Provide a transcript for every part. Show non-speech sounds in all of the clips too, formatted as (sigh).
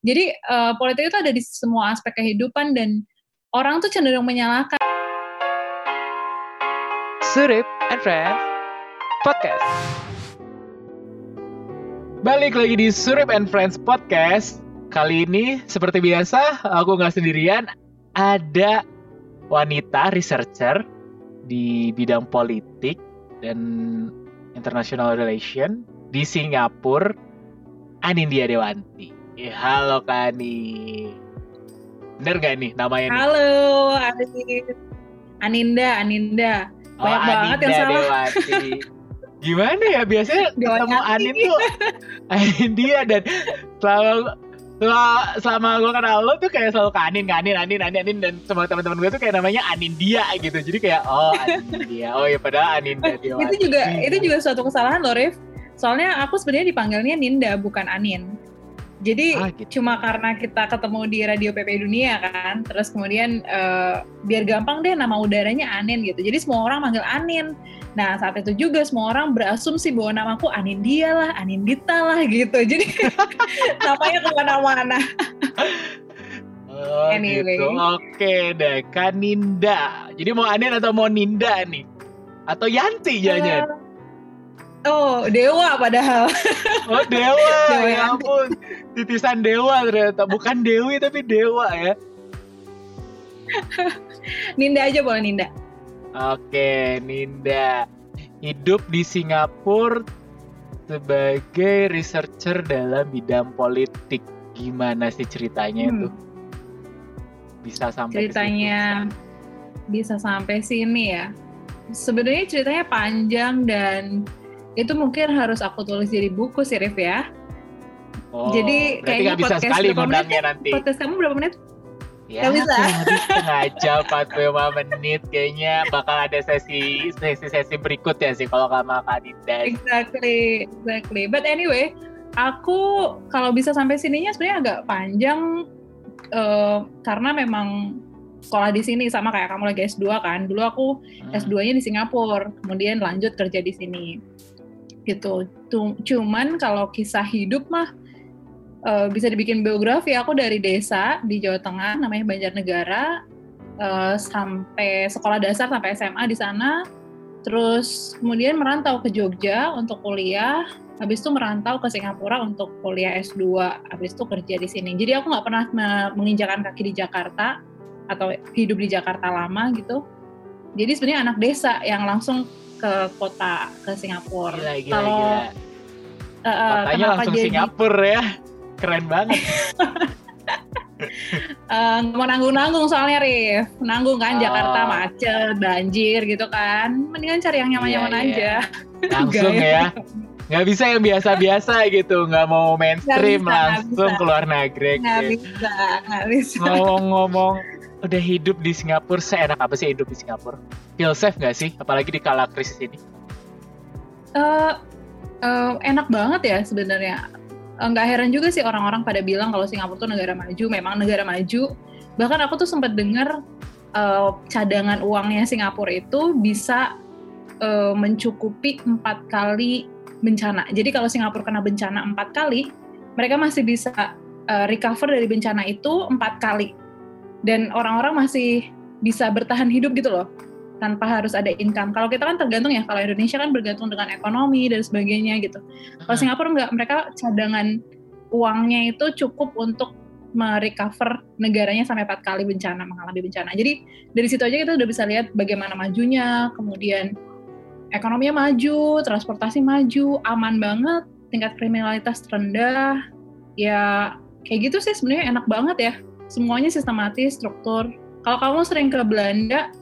Jadi uh, politik itu ada di semua aspek kehidupan dan orang tuh cenderung menyalahkan. Surip and Friends Podcast. Balik lagi di Surip and Friends Podcast. Kali ini seperti biasa aku nggak sendirian, ada wanita researcher di bidang politik dan international relation di Singapura, Anindya Dewanti. Ya, halo Kani. Bener gak nih namanya nih? Halo, Aninda, Aninda. Oh, Banyak oh, banget yang salah. Dewati. (laughs) Gimana ya biasanya ketemu Anin tuh Anindya dan selalu selama gue kenal lo tuh kayak selalu ke Anin, Anin, Anin, Anin, Anin dan semua teman-teman gue tuh kayak namanya Anin dia gitu. Jadi kayak oh Anin dia. Oh ya padahal Anin dia. itu juga itu juga suatu kesalahan loh, Rif. Soalnya aku sebenarnya dipanggilnya Ninda bukan Anin. Jadi ah, gitu. cuma karena kita ketemu di Radio PP Dunia kan, terus kemudian uh, biar gampang deh nama udaranya Anin gitu. Jadi semua orang manggil Anin. Nah saat itu juga semua orang berasumsi bahwa namaku Anin dia lah, Anin Dita lah gitu. (laughs) Jadi (laughs) namanya ke mana-mana. oh, anyway. Gitu. Oke deh, Kaninda. Jadi mau Anin atau mau Ninda nih? Atau Yanti jangan? Uh, Oh, dewa padahal. (laughs) Oh, dewa. (laughs) dewa ya ampun. Titisan dewa ternyata. Bukan dewi tapi dewa ya. (laughs) Ninda aja boleh Ninda. Oke, Ninda. Hidup di Singapura sebagai researcher dalam bidang politik. Gimana sih ceritanya hmm. itu? Bisa sampai ceritanya bisa sampai sini ya. Sebenarnya ceritanya panjang dan itu mungkin harus aku tulis jadi buku sih Rif ya. Oh, Jadi kayaknya bisa podcast sekali ngundangnya nanti. Podcast kamu berapa menit? Ya, gak bisa. setengah jam, 45 menit kayaknya bakal ada sesi sesi-sesi berikut ya sih kalau sama Kak Dinda. Exactly, exactly. But anyway, aku kalau bisa sampai sininya sebenarnya agak panjang uh, karena memang sekolah di sini sama kayak kamu lagi S2 kan. Dulu aku hmm. S2-nya di Singapura, kemudian lanjut kerja di sini gitu. Cuman kalau kisah hidup mah uh, bisa dibikin biografi. Aku dari desa di Jawa Tengah, namanya Banjarnegara, uh, sampai sekolah dasar sampai SMA di sana. Terus kemudian merantau ke Jogja untuk kuliah. Habis itu merantau ke Singapura untuk kuliah S2. Habis itu kerja di sini. Jadi aku nggak pernah menginjakan kaki di Jakarta atau hidup di Jakarta lama gitu. Jadi sebenarnya anak desa yang langsung ke kota ke Singapura. Gila, gila, Kalau gila. Uh, Kotanya langsung jadi... Singapura ya, keren banget. (laughs) uh, mau nanggung-nanggung soalnya Rif. Nanggung kan oh. Jakarta macet banjir gitu kan. Mendingan cari yang nyaman-nyaman yeah, aja. Yeah. langsung ya. Nggak bisa yang biasa-biasa gitu. Nggak mau mainstream gak bisa, langsung keluar negeri nggak bisa nggak bisa. Ngomong-ngomong udah hidup di Singapura seenak apa sih hidup di Singapura? Feel safe nggak sih? Apalagi di kala krisis ini? Uh, uh, enak banget ya sebenarnya. Eh, nggak heran juga sih orang-orang pada bilang kalau Singapura tuh negara maju. Memang negara maju. Bahkan aku tuh sempat dengar uh, cadangan uangnya Singapura itu bisa uh, mencukupi empat kali bencana. Jadi kalau Singapura kena bencana empat kali, mereka masih bisa uh, recover dari bencana itu empat kali dan orang-orang masih bisa bertahan hidup gitu loh tanpa harus ada income. Kalau kita kan tergantung ya, kalau Indonesia kan bergantung dengan ekonomi dan sebagainya gitu. Kalau Singapura enggak, mereka cadangan uangnya itu cukup untuk merecover negaranya sampai empat kali bencana mengalami bencana. Jadi dari situ aja kita udah bisa lihat bagaimana majunya, kemudian ekonominya maju, transportasi maju, aman banget, tingkat kriminalitas rendah, ya kayak gitu sih sebenarnya enak banget ya semuanya sistematis, struktur. Kalau kamu sering ke Belanda,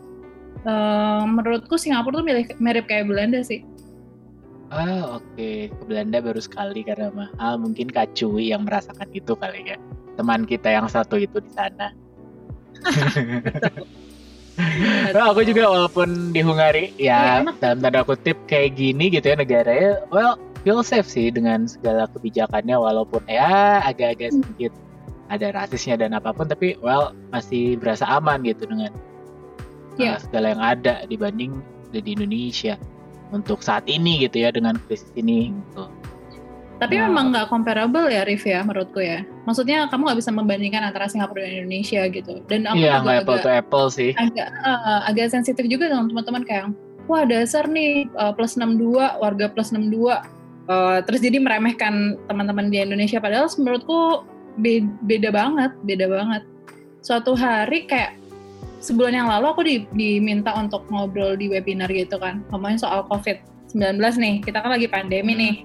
uh, menurutku Singapura tuh mirip, mirip kayak Belanda sih. Ah oke, okay. ke Belanda baru sekali karena mahal. Mungkin Kak Cui yang merasakan itu kali ya. Teman kita yang satu itu di sana. nah, (laughs) aku juga walaupun di Hungari ya, ya dalam tanda kutip kayak gini gitu ya negaranya, well feel safe sih dengan segala kebijakannya walaupun ya agak-agak hmm. Ada rasisnya dan apa pun tapi well masih berasa aman gitu dengan yeah. uh, segala yang ada dibanding di Indonesia untuk saat ini gitu ya dengan krisis ini gitu. Tapi Nah. memang nggak comparable ya, Rif ya, menurutku ya. Maksudnya kamu nggak bisa membandingkan antara Singapura dan Indonesia gitu. Dan aku Iya, juga nggak apple agak, to apple sih. agak, eh, agak sensitif juga dengan teman-teman kayak, wah dasar nih eh, plus 62, warga plus 62. Eh, terus jadi meremehkan teman-teman di Indonesia. Padahal menurutku be- beda banget, beda banget. Suatu hari kayak sebulan yang lalu aku di- diminta untuk ngobrol di webinar gitu kan, ngomongin soal COVID-19 nih. Kita kan lagi pandemi nih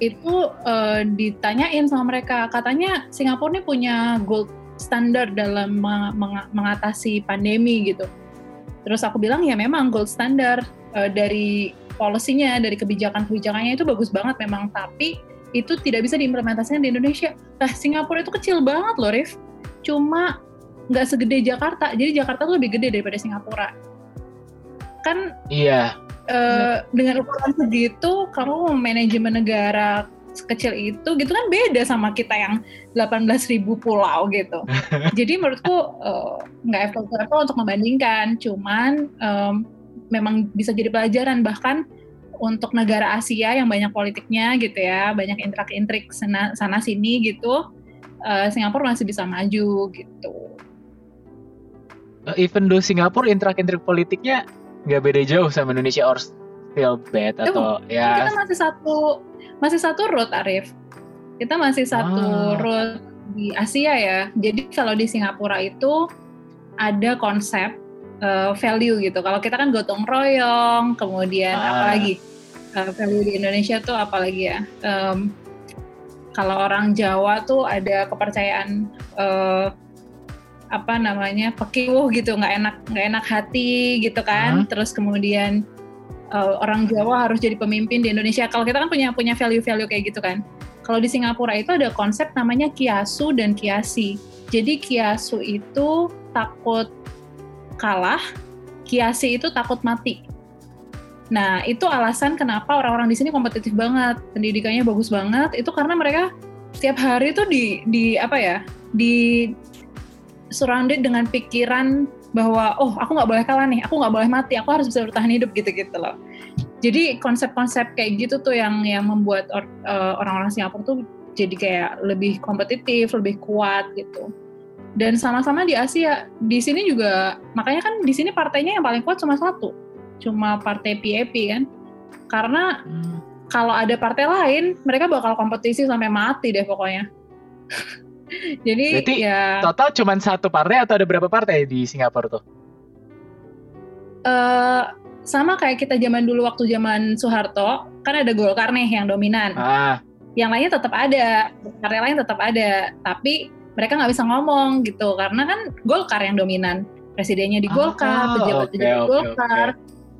itu eh, ditanyain sama mereka katanya Singapura nih punya gold standard dalam meng- meng- mengatasi pandemi gitu terus aku bilang ya memang gold standard eh, dari polisinya dari kebijakan-kebijakannya itu bagus banget memang tapi itu tidak bisa diimplementasikan di Indonesia nah Singapura itu kecil banget loh Rif. Cuma nggak segede Jakarta. Jadi Jakarta tuh lebih gede daripada Singapura. Kan Iya, eh, dengan ukuran segitu kamu manajemen negara kecil itu gitu kan beda sama kita yang 18.000 pulau gitu. (laughs) Jadi menurutku eh, nggak apple to apple untuk membandingkan, cuman em, memang bisa jadi pelajaran. Bahkan untuk negara Asia yang banyak politiknya gitu ya, banyak intrik-intrik sana, sana sini gitu, eh, Singapura masih bisa maju gitu. Eh, even though Singapura intrak-intrik politiknya nggak beda jauh sama Indonesia or still bad atau Kan ya kita masih satu masih satu root Arif kita masih satu Ah. root di Asia ya jadi kalau di Singapura itu ada konsep uh, value gitu. Kalau kita kan gotong royong kemudian Ah. apalagi uh, value di Indonesia tuh apalagi ya Em, kalau orang Jawa tuh ada kepercayaan uh, apa namanya pekiwuh gitu nggak enak nggak enak hati gitu kan. Terus kemudian uh, orang Jawa harus jadi pemimpin di Indonesia. Kalau kita kan punya punya value-value kayak gitu kan. Kalau di Singapura itu ada konsep namanya kiasu dan kiasi. Jadi kiasu itu takut kalah kiasi itu takut mati nah itu alasan kenapa orang-orang di sini kompetitif banget pendidikannya bagus banget itu karena mereka setiap hari tuh di di apa ya di surrounded dengan pikiran bahwa oh aku nggak boleh kalah nih, aku nggak boleh mati, aku harus bisa bertahan hidup gitu-gitu loh. Jadi konsep-konsep kayak gitu tuh yang yang membuat eh, orang-orang Singapura tuh jadi kayak lebih kompetitif, lebih kuat gitu. Dan sama-sama di Asia, di sini juga makanya kan di sini partainya yang paling kuat cuma satu, cuma partai PAP kan. Karena Hmm. kalau ada partai lain, mereka bakal kompetisi sampai mati deh pokoknya. (laughs) Jadi Berarti ya total cuma satu partai atau ada berapa partai di Singapura tuh? eh sama kayak kita zaman dulu waktu zaman Soeharto, kan ada Golkar nih yang dominan. Ah, Yang lainnya tetap ada, partai lain tetap ada, tapi mereka nggak bisa ngomong gitu karena kan Golkar yang dominan. Presidennya di Golkar, Ah, pejabat oke, di Golkar.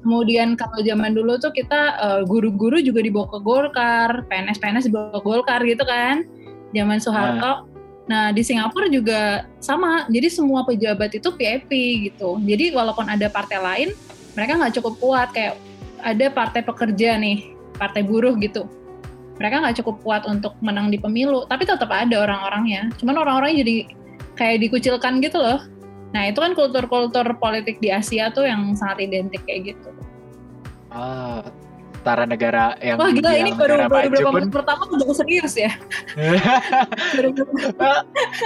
Kemudian kalau zaman dulu tuh kita eh, guru-guru juga dibawa ke Golkar, PNS-PNS dibawa ke Golkar gitu kan. Zaman Soeharto. Nah, di Singapura juga sama. Jadi semua pejabat itu PAP gitu. Jadi walaupun ada partai lain, mereka nggak cukup kuat. Kayak ada partai pekerja nih, partai buruh gitu. Mereka nggak cukup kuat untuk menang di pemilu. Tapi tetap ada orang-orangnya. Cuman orang-orangnya jadi kayak dikucilkan gitu loh. Nah, itu kan kultur-kultur politik di Asia tuh yang sangat identik kayak gitu. ah, setara negara yang Wah gila, ini baru, baru pun. menit pertama udah serius ya. (laughs)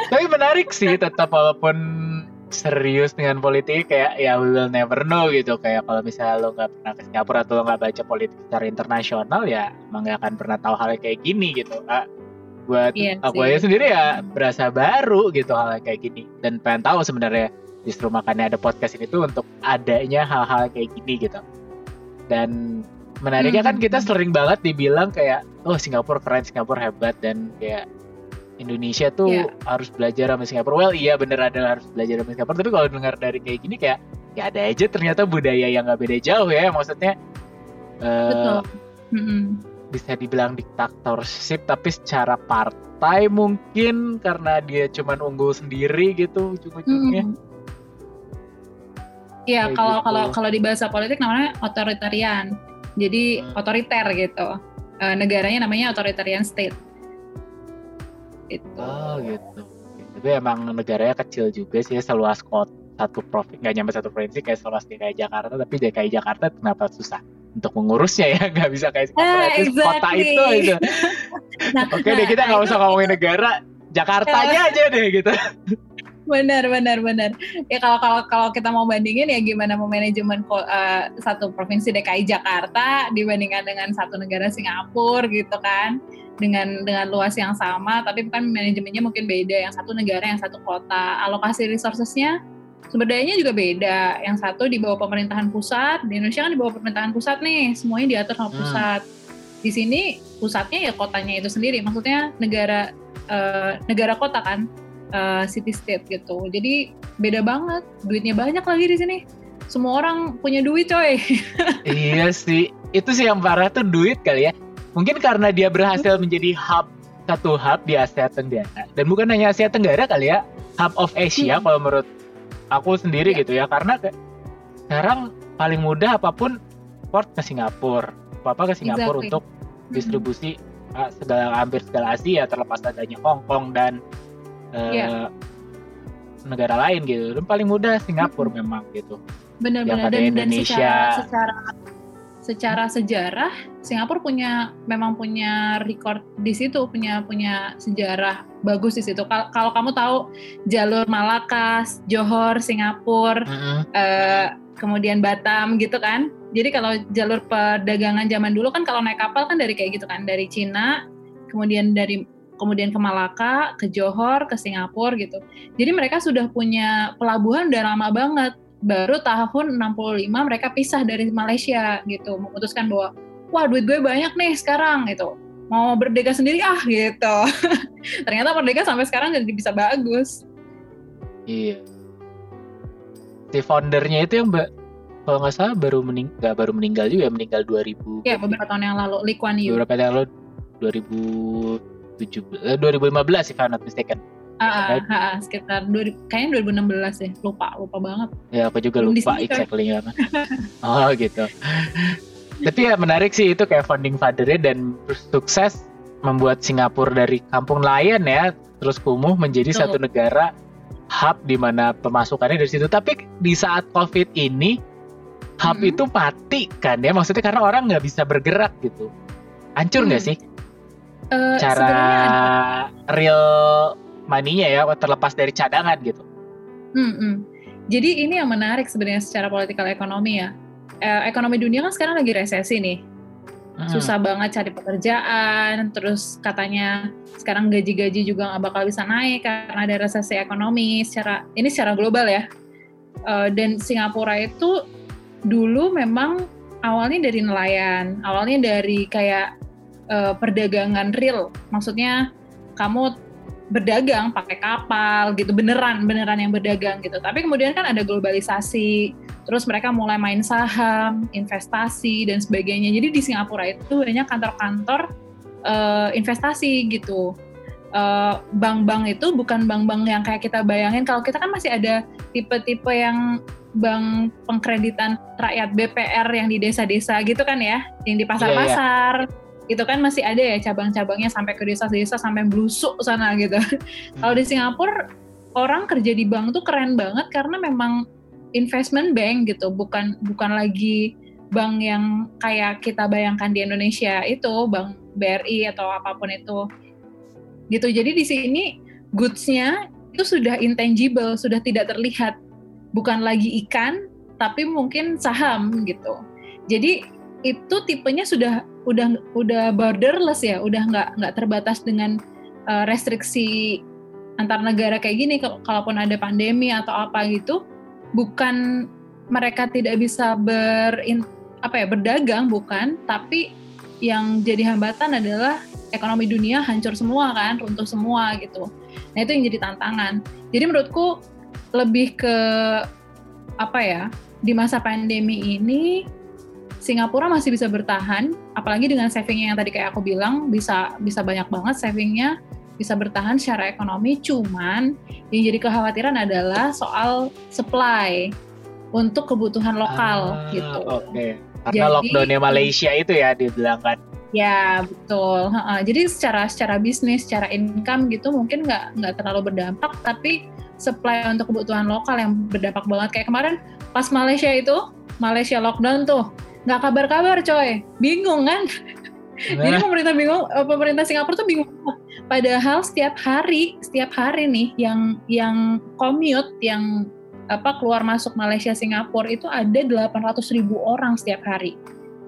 Tapi menarik sih tetap walaupun serius dengan politik kayak ya we will never know gitu. Kayak kalau misalnya lo nggak pernah ke Singapura atau lo nggak baca politik secara internasional ya emang nggak akan pernah tahu hal kayak gini gitu ah, buat Iya aku aja sendiri ya berasa baru gitu hal kayak gini. Dan pengen tahu sebenarnya justru makanya ada podcast ini tuh untuk adanya hal-hal kayak gini gitu. Dan menariknya kan Hmm. kita sering banget dibilang kayak oh Singapura keren Singapura hebat dan kayak Indonesia tuh Iya. harus belajar sama Singapura well iya bener ada harus belajar sama Singapura tapi kalau dengar dari kayak gini kayak ya ada aja ternyata budaya yang nggak beda jauh ya maksudnya eh, Betul. Mm-mm. bisa dibilang diktatorship tapi secara partai mungkin karena dia cuman unggul sendiri gitu ujung-ujungnya Mm-mm. Iya, kalau gitu. kalau kalau di bahasa politik namanya otoritarian. Jadi Hmm. otoriter gitu. Eh, negaranya namanya authoritarian state. Itu. Oh gitu. Tapi emang negaranya kecil juga sih, seluas kota satu provinsi, nggak nyampe satu provinsi kayak seluas DKI Jakarta, tapi DKI Jakarta kenapa susah? untuk mengurusnya ya (laughs) nggak bisa kayak ah, exactly. kota itu itu (laughs) nah, oke nah, deh kita nggak nah, usah ngomongin negara Jakartanya aja deh gitu benar benar benar. Ya kalau kalau kalau kita mau bandingin ya gimana mau manajemen uh, satu provinsi DKI Jakarta dibandingkan dengan satu negara Singapura gitu kan? Dengan dengan luas yang sama tapi kan manajemennya mungkin beda. Yang satu negara yang satu kota. Alokasi resourcesnya sumber dayanya juga beda. Yang satu di bawah pemerintahan pusat di Indonesia kan di bawah pemerintahan pusat nih. Semuanya diatur sama hmm. pusat. Hmm. di sini pusatnya ya kotanya itu sendiri. Maksudnya negara uh, negara kota kan uh, city state gitu. Jadi beda banget, duitnya banyak lagi di sini. Semua orang punya duit coy. (laughs) iya sih, itu sih yang parah tuh duit kali ya. Mungkin karena dia berhasil menjadi hub satu hub di Asia Tenggara dan bukan hanya Asia Tenggara kali ya, hub of Asia hmm. kalau menurut aku sendiri yeah. gitu ya karena sekarang paling mudah apa pun port ke Singapura, apa-apa ke Singapura exactly. untuk distribusi hmm. segala hampir segala Asia terlepas adanya Hong Kong dan uh, iya. yeah. negara lain gitu dan paling mudah Singapura hmm. memang gitu benar-benar dan, Indonesia. dan secara secara secara sejarah Singapura punya memang punya record di situ punya punya sejarah bagus di situ kalau, kalau kamu tahu jalur Malakas Johor Singapura mm -hmm. uh, kemudian Batam gitu kan jadi kalau jalur perdagangan zaman dulu kan kalau naik kapal kan dari kayak gitu kan dari Cina kemudian dari kemudian ke Malaka, ke Johor, ke Singapura gitu. Jadi mereka sudah punya pelabuhan udah lama banget. Baru tahun 65 mereka pisah dari Malaysia gitu, memutuskan bahwa wah duit gue banyak nih sekarang gitu. Mau berdeka sendiri ah gitu. (laughs) Ternyata merdeka sampai sekarang jadi bisa bagus. Iya. Si foundernya itu yang mbak kalau nggak salah baru meninggal baru meninggal juga meninggal 2000 Iya beberapa tahun yang lalu Lee Kuan Yew beberapa tahun yang lalu 2017 2015 sih kalau not mistaken. Ah, uh, uh, uh, sekitar dua, kayaknya 2016 ya, lupa lupa banget. Ya aku juga Belum lupa exactly kan. (laughs) oh gitu. Tapi ya menarik sih itu kayak founding fathernya dan sukses membuat Singapura dari kampung nelayan ya terus kumuh menjadi Betul. satu negara hub di mana pemasukannya dari situ. Tapi di saat COVID ini hub hmm. itu mati kan ya maksudnya karena orang nggak bisa bergerak gitu. Hancur nggak hmm. sih? Uh, cara real money-nya ya terlepas dari cadangan gitu. Hmm, hmm. Jadi ini yang menarik sebenarnya secara politikal ekonomi ya. Eh, ekonomi dunia kan sekarang lagi resesi nih. Hmm. Susah banget cari pekerjaan, terus katanya sekarang gaji-gaji juga nggak bakal bisa naik karena ada resesi ekonomi secara ini secara global ya. Uh, dan Singapura itu dulu memang awalnya dari nelayan, awalnya dari kayak uh, perdagangan real. Maksudnya kamu berdagang pakai kapal gitu beneran beneran yang berdagang gitu. Tapi kemudian kan ada globalisasi terus mereka mulai main saham investasi dan sebagainya. Jadi di Singapura itu banyak kantor-kantor uh, investasi gitu. Uh, bank-bank itu bukan bank-bank yang kayak kita bayangin. Kalau kita kan masih ada tipe-tipe yang bank pengkreditan rakyat BPR yang di desa-desa gitu kan ya yang di pasar-pasar yeah, yeah itu kan masih ada ya cabang-cabangnya sampai ke desa-desa sampai blusuk sana gitu. Hmm. (laughs) Kalau di Singapura orang kerja di bank tuh keren banget karena memang investment bank gitu, bukan bukan lagi bank yang kayak kita bayangkan di Indonesia itu bank BRI atau apa pun itu. Gitu. Jadi di sini goods-nya itu sudah intangible, sudah tidak terlihat. Bukan lagi ikan, tapi mungkin saham gitu. Jadi itu tipenya sudah udah udah borderless ya, udah nggak nggak terbatas dengan uh, restriksi antar negara kayak gini. Kalaupun ada pandemi atau apa gitu, bukan mereka tidak bisa ber apa ya berdagang bukan, tapi yang jadi hambatan adalah ekonomi dunia hancur semua kan, runtuh semua gitu. Nah itu yang jadi tantangan. Jadi menurutku lebih ke apa ya di masa pandemi ini Singapura masih bisa bertahan, apalagi dengan savingnya yang tadi kayak aku bilang bisa bisa banyak banget savingnya bisa bertahan secara ekonomi. Cuman yang jadi kekhawatiran adalah soal supply untuk kebutuhan lokal ah, gitu. Oke. Okay. Karena jadi, lockdownnya Malaysia itu ya dibilang kan. Ya betul. Jadi secara secara bisnis, secara income gitu mungkin nggak nggak terlalu berdampak, tapi supply untuk kebutuhan lokal yang berdampak banget. Kayak kemarin pas Malaysia itu, Malaysia lockdown tuh, nggak kabar-kabar coy bingung kan nah. jadi pemerintah bingung eh, pemerintah Singapura tuh bingung padahal setiap hari setiap hari nih yang yang commute yang apa keluar masuk Malaysia Singapura itu ada 800 ribu orang setiap hari.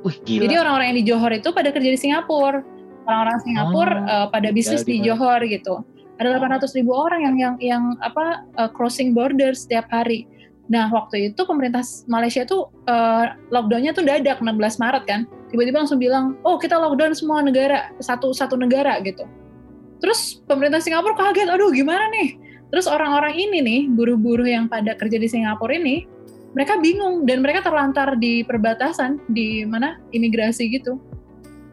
Wih, gila. Jadi orang-orang yang di Johor itu pada kerja di Singapura, orang-orang Singapura oh, uh, pada bisnis di Johor gitu. Ada 800 ribu orang yang yang yang apa uh, crossing border setiap hari. Nah waktu itu pemerintah Malaysia tuh uh, lockdownnya tuh dadak 16 Maret kan. Tiba-tiba langsung bilang, oh kita lockdown semua negara satu satu negara gitu. Terus pemerintah Singapura kaget, aduh gimana nih? Terus orang-orang ini nih, buruh-buruh yang pada kerja di Singapura ini, mereka bingung dan mereka terlantar di perbatasan di mana imigrasi gitu.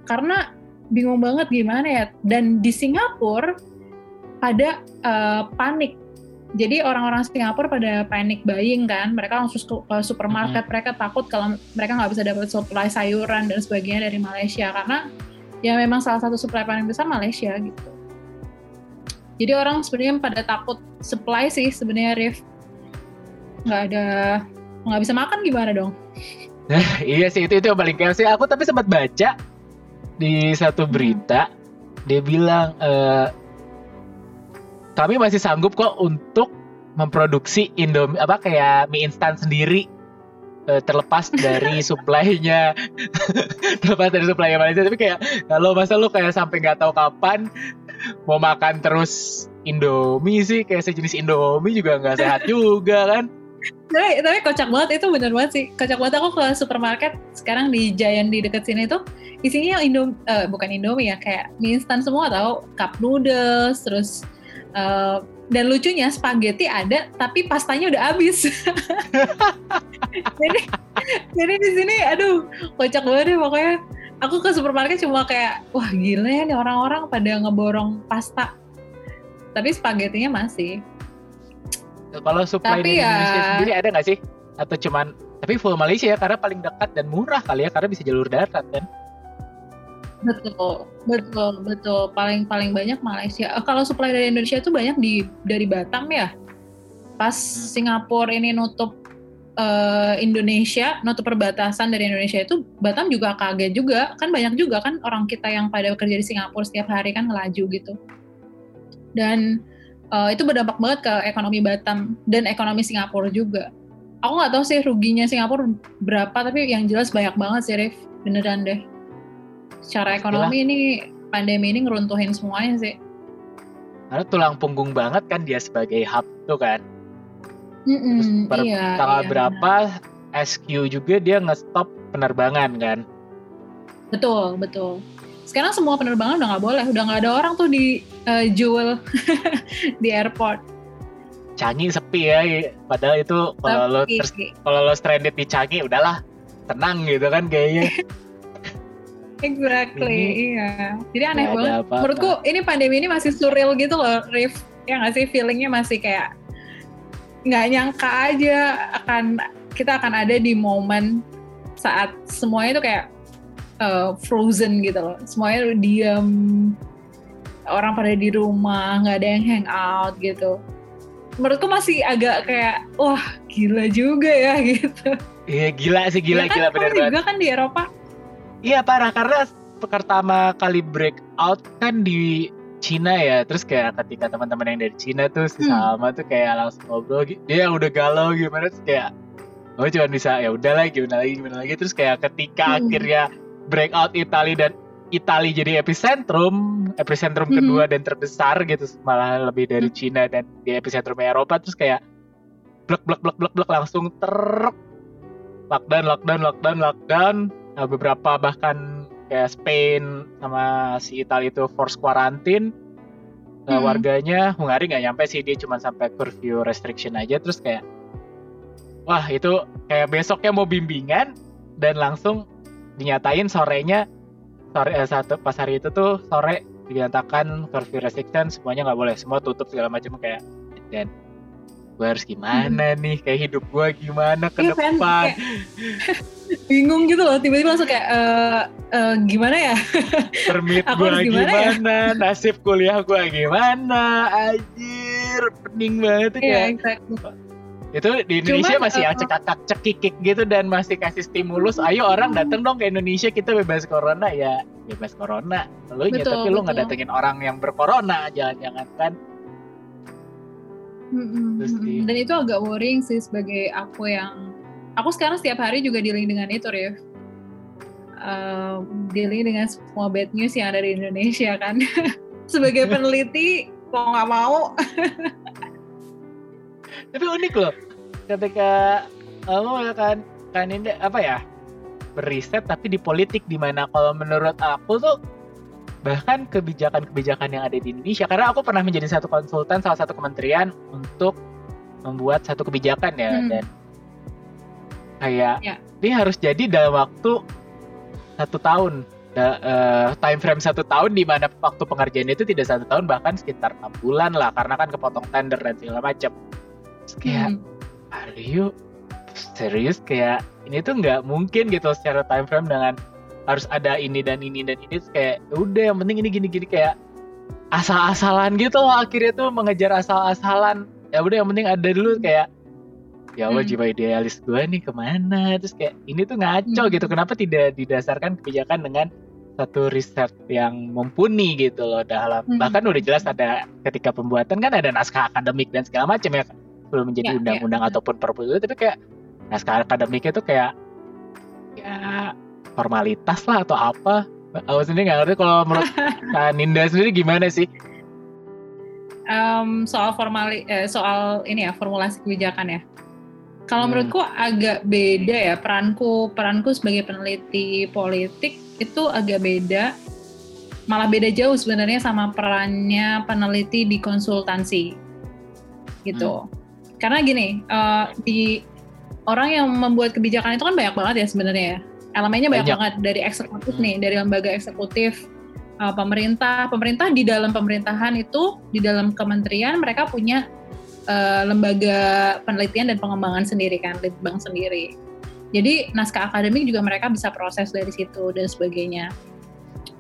Karena bingung banget gimana ya. Dan di Singapura pada uh, panik. Jadi orang-orang Singapura pada panik buying kan, mereka langsung ke supermarket, hmm. mereka takut kalau mereka nggak bisa dapat supply sayuran dan sebagainya dari Malaysia karena ya memang salah satu supply paling besar Malaysia gitu. Jadi orang sebenarnya pada takut supply sih sebenarnya Rif. Nggak ada nggak bisa makan gimana dong? Nah, iya sih itu itu yang paling chaos sih. Aku tapi sempat baca di satu berita dia bilang e, kami masih sanggup kok untuk memproduksi Indomie apa kayak mie instan sendiri. E, (laughs) terlepas dari supply-nya terlepas dari supply Malaysia tapi kayak kalau masa lu kayak sampai nggak tahu kapan mau makan terus Indomie sih? Kayak sejenis Indomie juga nggak sehat juga kan? Tapi tapi kocak banget itu bener banget sih. Kocak banget aku ke supermarket sekarang di Giant di deket sini tuh isinya Indomie uh, bukan Indomie ya kayak mie instan semua tau. Cup noodles terus uh, dan lucunya spaghetti ada tapi pastanya udah habis. (laughs) Jadi jadi di sini aduh kocak banget deh pokoknya. Aku ke supermarket cuma kayak wah gila ya nih orang-orang pada ngeborong pasta. Tapi spagettinya masih. Kalau supply tapi dari ya... Indonesia sendiri ada nggak sih? Atau cuman tapi full Malaysia ya karena paling dekat dan murah kali ya karena bisa jalur darat kan betul betul betul paling paling banyak Malaysia eh, kalau supply dari Indonesia itu banyak di dari Batam ya pas hmm. Singapura ini nutup uh, Indonesia, notu perbatasan dari Indonesia itu Batam juga kaget juga kan banyak juga kan orang kita yang pada bekerja di Singapura setiap hari kan ngelaju gitu dan uh, itu berdampak banget ke ekonomi Batam dan ekonomi Singapura juga. Aku nggak tahu sih ruginya Singapura berapa tapi yang jelas banyak banget sih Rif beneran deh. Secara ekonomi ini pandemi ini ngeruntuhin semuanya sih. Karena tulang punggung banget kan dia sebagai hub tuh kan. Mm-mm, Terus per iya, tanggal iya, berapa benar. SQ juga dia nge-stop penerbangan kan? Betul, betul. Sekarang semua penerbangan udah nggak boleh, udah nggak ada orang tuh di uh, Jewel (laughs) di airport. Canggih sepi ya, padahal itu kalau lo kalau lo stranded di Canggih udahlah tenang gitu kan kayaknya. (laughs) exactly, iya. Jadi aneh banget. Apa -apa. Menurutku ini pandemi ini masih surreal gitu loh, Rif. Ya nggak sih feelingnya masih kayak nggak nyangka aja akan kita akan ada di momen saat semuanya itu kayak uh, frozen gitu loh semuanya diam orang pada di rumah nggak ada yang hang out gitu menurutku masih agak kayak wah gila juga ya (laughs) gitu iya gila sih gila ya kan, gila benar banget juga kan di Eropa iya parah karena pertama kali breakout kan di Cina ya terus kayak ketika teman-teman yang dari Cina tuh si hmm. sama tuh kayak langsung ngobrol dia udah galau gimana terus kayak oh cuma bisa ya udah lagi gimana lagi gimana lagi terus kayak ketika hmm. akhirnya breakout Italia dan Italia jadi epicentrum epicentrum hmm. kedua dan terbesar gitu malah lebih dari hmm. Cina dan di epicentrum Eropa terus kayak blek blek blek blek blek langsung ter lockdown lockdown lockdown lockdown beberapa bahkan kayak Spain sama si Italia itu force quarantine hmm. warganya Hungari nggak nyampe sih dia cuma sampai curfew restriction aja terus kayak wah itu kayak besoknya mau bimbingan dan langsung dinyatain sorenya sore eh, satu pas hari itu tuh sore dinyatakan curfew restriction semuanya nggak boleh semua tutup segala macam kayak dan gue harus gimana hmm. nih? Kayak hidup gue gimana ke iya, kan? depan? Kan? bingung gitu loh tiba-tiba langsung kayak uh, uh, gimana ya? (laughs) Permit gue gimana, gimana ya? nasib kuliah gue gimana? Anjir pening banget ya yeah, exactly. itu di Indonesia Cuman, masih uh, cekakak cekikik gitu dan masih kasih stimulus. Ayo orang datang dong ke Indonesia kita bebas corona ya. Bebas corona. Lu tapi lu nggak datengin orang yang bercorona jangan-jangan kan Terus Dan itu agak worrying sih sebagai aku yang aku sekarang setiap hari juga dealing dengan itu, Rif. Uh, dealing dengan semua bad news yang ada di Indonesia kan. (laughs) sebagai (laughs) peneliti, kok nggak mau? (laughs) tapi unik loh ketika kamu kan kan ini apa ya beriset tapi di politik di mana kalau menurut aku tuh bahkan kebijakan-kebijakan yang ada di Indonesia karena aku pernah menjadi satu konsultan salah satu kementerian untuk membuat satu kebijakan ya Hmm. dan kayak Ya. ini harus jadi dalam waktu satu tahun Da- eh, time frame satu tahun di mana waktu pengerjaan itu tidak satu tahun bahkan sekitar enam bulan lah karena kan kepotong tender dan segala macam kayak Hmm. are you serius kayak ini tuh nggak mungkin gitu secara time frame dengan harus ada ini dan ini dan ini kayak "Ya udah yang penting ini gini-gini kayak asal-asalan gitu loh akhirnya tuh mengejar asal-asalan ya udah yang penting ada dulu kayak ya Allah Hmm. jiwa idealis gue nih ke mana terus kayak ini tuh ngaco Hmm. gitu kenapa tidak didasarkan kebijakan dengan satu riset yang mumpuni gitu loh dalam Hmm. bahkan udah jelas ada ketika pembuatan kan ada naskah akademik dan segala macam ya belum menjadi Ya, ya, undang-undang benar. ataupun perpu itu tapi kayak naskah akademiknya tuh kayak ya formalitas lah atau apa aku sendiri nggak ngerti kalau menurut (laughs) Kak Ninda sendiri gimana sih Em, soal formali, eh, soal ini ya formulasi kebijakan ya. Kalau Hmm. menurutku agak beda ya peranku peranku sebagai peneliti politik itu agak beda, malah beda jauh sebenarnya sama perannya peneliti di konsultansi gitu. Karena gini eh, di orang yang membuat kebijakan itu kan banyak banget ya sebenarnya ya. Elemennya banyak, Banyak. banget dari eksekutif nih, dari lembaga eksekutif, uh, pemerintah, pemerintah di dalam pemerintahan itu di dalam kementerian mereka punya uh, lembaga penelitian dan pengembangan sendiri kan, litbang sendiri. Jadi naskah akademik juga mereka bisa proses dari situ dan sebagainya.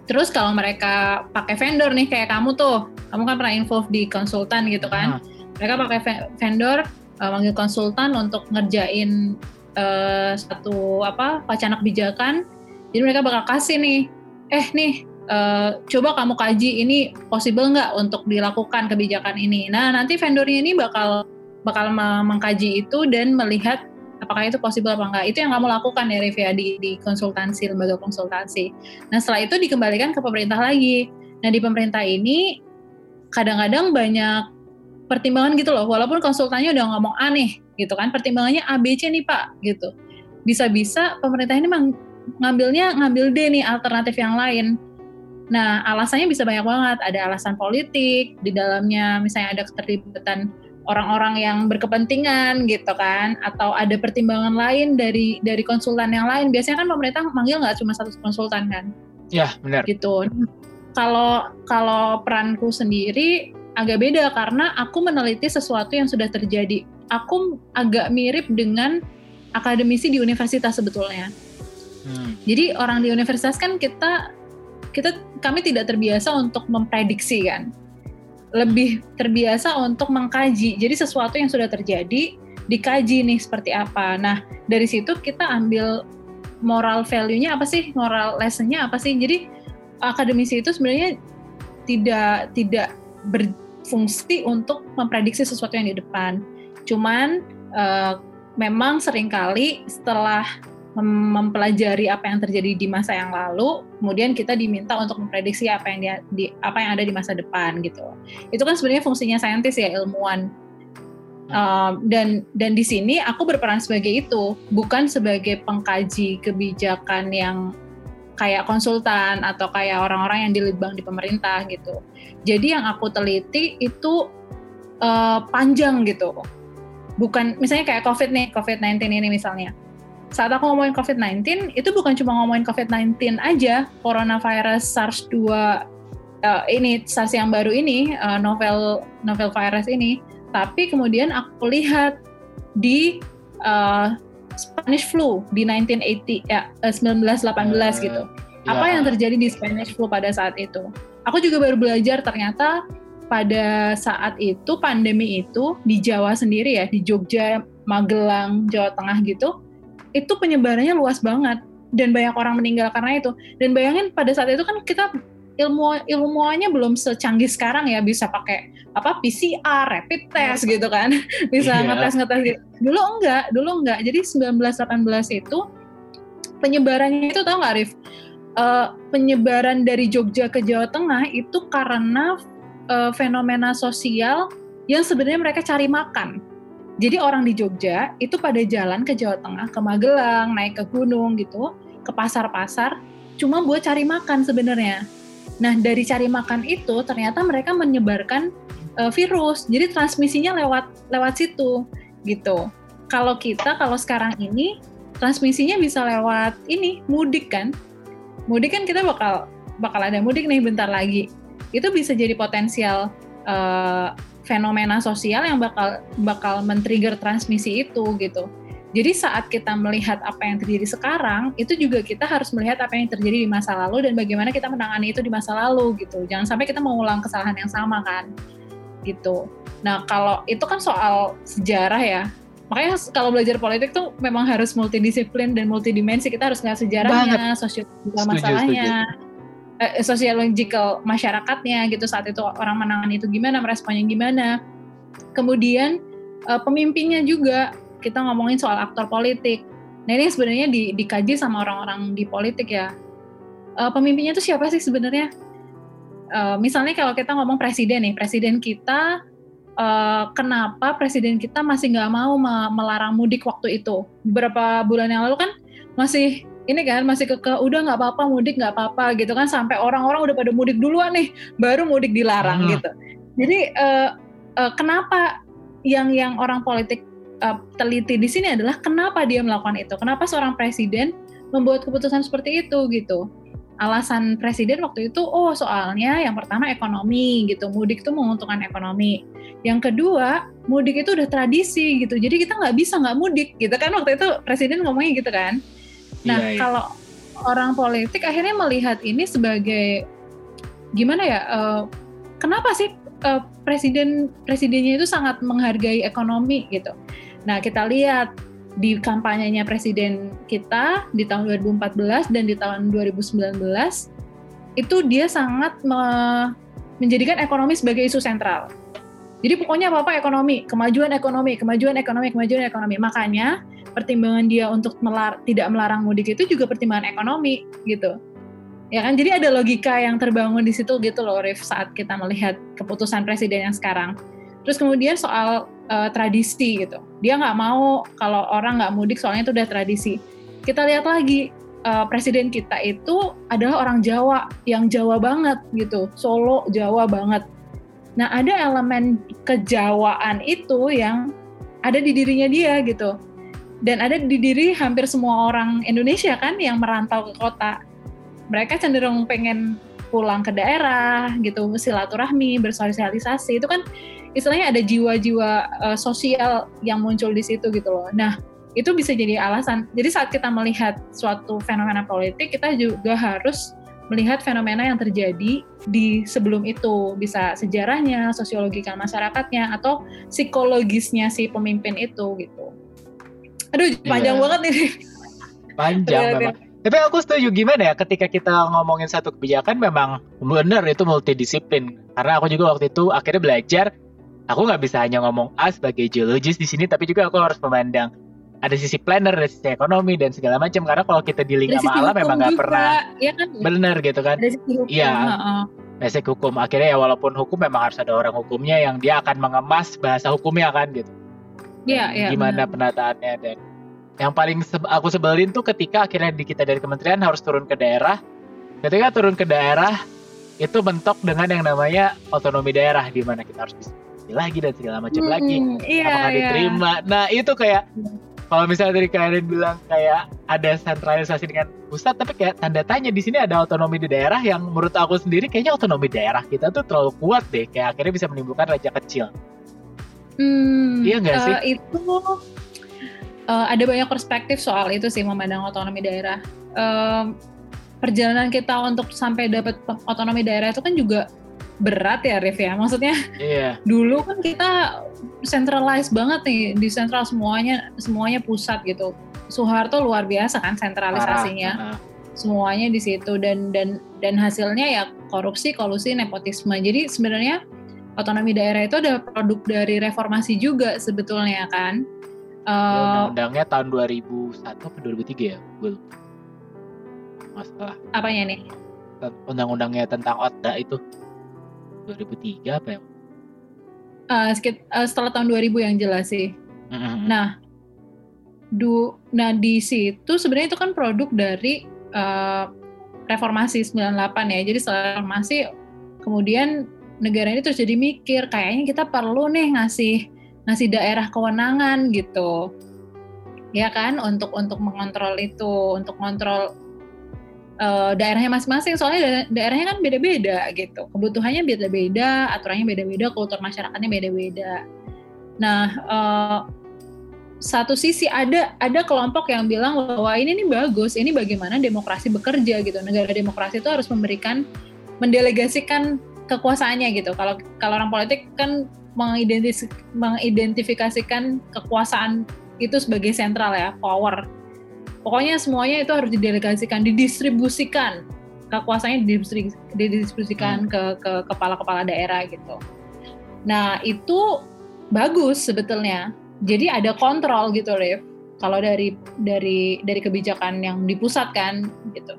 Terus kalau mereka pakai vendor nih kayak kamu tuh, kamu kan pernah involve di konsultan gitu kan? Ah, Mereka pakai ve- vendor, uh, manggil konsultan untuk ngerjain uh, satu apa wacana kebijakan. Jadi mereka bakal kasih nih, eh nih uh, coba kamu kaji ini possible nggak untuk dilakukan kebijakan ini. Nah nanti vendornya ini bakal bakal me- mengkaji itu dan melihat apakah itu possible apa enggak. Itu yang kamu lakukan ya Rivia di, di konsultansi lembaga konsultansi. Nah setelah itu dikembalikan ke pemerintah lagi. Nah di pemerintah ini kadang-kadang banyak pertimbangan gitu loh. Walaupun konsultannya udah ngomong aneh gitu kan, pertimbangannya A B C nih Pak gitu. Bisa-bisa pemerintah ini mang- ngambilnya ngambil D nih alternatif yang lain. Nah, alasannya bisa banyak banget. Ada alasan politik, di dalamnya misalnya ada keterlibatan orang-orang yang berkepentingan gitu kan, atau ada pertimbangan lain dari dari konsultan yang lain. Biasanya kan pemerintah manggil nggak cuma satu konsultan kan, ya benar gitu. Kalau kalau peranku sendiri agak beda karena aku meneliti sesuatu yang sudah terjadi. Aku agak mirip dengan akademisi di universitas sebetulnya. Hmm. Jadi orang di universitas kan kita kita kami tidak terbiasa untuk memprediksi kan. Lebih terbiasa untuk mengkaji. Jadi sesuatu yang sudah terjadi dikaji nih seperti apa. Nah, dari situ kita ambil moral value-nya apa sih? Moral lesson-nya apa sih? Jadi akademisi itu sebenarnya tidak tidak berfungsi untuk memprediksi sesuatu yang di depan. Cuman eh, memang sering kali setelah mem- mempelajari apa yang terjadi di masa yang lalu, kemudian kita diminta untuk memprediksi apa yang dia- di, apa yang ada di masa depan gitu. Itu kan sebenarnya fungsinya saintis ya ilmuwan. Um, dan dan di sini aku berperan sebagai itu, bukan sebagai pengkaji kebijakan yang kayak konsultan atau kayak orang-orang yang dilibang di pemerintah gitu. Jadi yang aku teliti itu uh, panjang gitu. Bukan misalnya kayak COVID nih, COVID-19 ini misalnya saat aku ngomongin COVID-19 itu bukan cuma ngomongin COVID-19 aja, coronavirus SARS-2 uh, ini SARS yang baru ini uh, novel novel virus ini, tapi kemudian aku lihat di uh, Spanish flu di 1980 ya eh, 1918 Eh, gitu. ya. Apa yang terjadi di Spanish flu pada saat itu? Aku juga baru belajar ternyata pada saat itu pandemi itu di Jawa sendiri ya di Jogja Magelang, Jawa Tengah gitu, itu penyebarannya luas banget dan banyak orang meninggal karena itu. Dan bayangin pada saat itu kan kita ilmu ilmuannya belum secanggih sekarang ya bisa pakai apa PCR, rapid test gitu kan, (laughs) bisa yeah. ngetes ngetes gitu. Dulu enggak, dulu enggak. Jadi 1918 itu penyebarannya itu tau nggak Rif? Uh, penyebaran dari Jogja ke Jawa Tengah itu karena uh, fenomena sosial yang sebenarnya mereka cari makan. Jadi orang di Jogja itu pada jalan ke Jawa Tengah, ke Magelang, naik ke gunung gitu, ke pasar-pasar, cuma buat cari makan sebenarnya. Nah dari cari makan itu ternyata mereka menyebarkan uh, virus, jadi transmisinya lewat lewat situ gitu. Kalau kita kalau sekarang ini transmisinya bisa lewat ini mudik kan, mudik kan kita bakal bakal ada mudik nih bentar lagi. Itu bisa jadi potensial uh, fenomena sosial yang bakal bakal men-trigger transmisi itu gitu. Jadi saat kita melihat apa yang terjadi sekarang, itu juga kita harus melihat apa yang terjadi di masa lalu dan bagaimana kita menangani itu di masa lalu gitu. Jangan sampai kita mengulang kesalahan yang sama kan. Gitu. Nah, kalau itu kan soal sejarah ya. Makanya kalau belajar politik tuh memang harus multidisiplin dan multidimensi. Kita harus lihat sejarahnya, sosial masalahnya. Setuju eh, sosiological masyarakatnya gitu saat itu orang menangani itu gimana meresponnya gimana. Kemudian eh, pemimpinnya juga kita ngomongin soal aktor politik. Nah ini sebenarnya di, dikaji sama orang-orang di politik ya. Eh, pemimpinnya itu siapa sih sebenarnya? Eh, misalnya kalau kita ngomong presiden nih presiden kita uh, kenapa presiden kita masih nggak mau melarang mudik waktu itu? Beberapa bulan yang lalu kan masih ini kan masih keke udah nggak apa-apa mudik nggak apa-apa gitu kan sampai orang-orang udah pada mudik duluan nih baru mudik dilarang hmm. gitu. Jadi uh, uh, kenapa yang yang orang politik uh, teliti di sini adalah kenapa dia melakukan itu? Kenapa seorang presiden membuat keputusan seperti itu gitu? Alasan presiden waktu itu oh soalnya yang pertama ekonomi gitu mudik itu menguntungkan ekonomi. Yang kedua mudik itu udah tradisi gitu jadi kita nggak bisa nggak mudik gitu kan waktu itu presiden ngomongnya gitu kan Nah, iya, iya. kalau orang politik akhirnya melihat ini sebagai gimana ya? Uh, kenapa sih uh, presiden presidennya itu sangat menghargai ekonomi gitu? Nah, kita lihat di kampanyenya presiden kita di tahun 2014 dan di tahun 2019 itu dia sangat me menjadikan ekonomi sebagai isu sentral. Jadi pokoknya apa-apa ekonomi, kemajuan ekonomi, kemajuan ekonomi, kemajuan ekonomi. Makanya pertimbangan dia untuk melar tidak melarang mudik itu juga pertimbangan ekonomi gitu. Ya kan? Jadi ada logika yang terbangun di situ gitu loh Rif saat kita melihat keputusan presiden yang sekarang. Terus kemudian soal uh, tradisi gitu. Dia nggak mau kalau orang nggak mudik soalnya itu udah tradisi. Kita lihat lagi uh, presiden kita itu adalah orang Jawa yang Jawa banget gitu. Solo Jawa banget. Nah ada elemen kejawaan itu yang ada di dirinya dia gitu dan ada di diri hampir semua orang Indonesia kan yang merantau ke kota. Mereka cenderung pengen pulang ke daerah gitu, silaturahmi, bersosialisasi. Itu kan istilahnya ada jiwa-jiwa uh, sosial yang muncul di situ gitu loh. Nah, itu bisa jadi alasan. Jadi saat kita melihat suatu fenomena politik, kita juga harus melihat fenomena yang terjadi di sebelum itu bisa sejarahnya, sosiologika masyarakatnya atau psikologisnya si pemimpin itu gitu. Aduh, panjang yeah. banget nih. Panjang memang. Tapi aku setuju gimana ya ketika kita ngomongin satu kebijakan memang benar itu multidisiplin. Karena aku juga waktu itu akhirnya belajar aku nggak bisa hanya ngomong A sebagai geologis di sini tapi juga aku harus memandang ada sisi planner, ada sisi ekonomi dan segala macam karena kalau kita di link sama alam memang nggak pernah ya kan? benar gitu kan iya basic hukum akhirnya ya walaupun hukum memang harus ada orang hukumnya yang dia akan mengemas bahasa hukumnya kan gitu Iya, iya. Gimana bener. penataannya dan yang paling se aku sebelin tuh ketika akhirnya di kita dari kementerian harus turun ke daerah. Ketika turun ke daerah itu bentuk dengan yang namanya otonomi daerah di mana kita harus bisa lagi dan segala macam hmm, lagi. Iya, Apakah iya. diterima? Nah, itu kayak kalau misalnya dari kalian bilang kayak ada sentralisasi dengan pusat tapi kayak tanda tanya di sini ada otonomi di daerah yang menurut aku sendiri kayaknya otonomi daerah kita tuh terlalu kuat deh kayak akhirnya bisa menimbulkan raja kecil Hmm, iya nggak sih? Uh, itu uh, ada banyak perspektif soal itu sih memandang otonomi daerah. Uh, perjalanan kita untuk sampai dapat otonomi daerah itu kan juga berat ya Rif ya. Maksudnya Iya. dulu kan kita centralized banget nih di sentral semuanya semuanya pusat gitu. Soeharto luar biasa kan sentralisasinya. Parah. Heeh. Semuanya di situ dan dan dan hasilnya ya korupsi, kolusi, nepotisme. Jadi sebenarnya otonomi daerah itu ada produk dari reformasi juga sebetulnya kan. Ya, Eh, Undang-undangnya tahun 2001 atau 2003 ya? Gue lupa. Masalah. apanya nih? Undang-undangnya tentang OTDA itu 2003 apa ya? Eh, sekit- eh, setelah tahun 2000 yang jelas sih. Mm-mm. Nah, du, nah di situ sebenarnya itu kan produk dari eh, reformasi 98 ya. Jadi setelah reformasi kemudian negara ini terus jadi mikir kayaknya kita perlu nih ngasih ngasih daerah kewenangan gitu. Ya kan untuk untuk mengontrol itu, untuk mengontrol eh, daerahnya masing-masing soalnya da- daerahnya kan beda-beda gitu. Kebutuhannya beda-beda, aturannya beda-beda, kultur masyarakatnya beda-beda. Nah, eh, satu sisi ada ada kelompok yang bilang bahwa ini nih bagus, ini bagaimana demokrasi bekerja gitu. Negara demokrasi itu harus memberikan mendelegasikan kekuasaannya gitu. Kalau kalau orang politik kan mengidentis- mengidentifikasikan kekuasaan itu sebagai sentral ya, power. Pokoknya semuanya itu harus didelegasikan, didistribusikan. Kekuasaannya didistribusi- didistribusikan ke ke kepala-kepala daerah gitu. Nah, itu bagus sebetulnya. Jadi ada kontrol gitu, Rif. Kalau dari dari dari kebijakan yang dipusatkan gitu.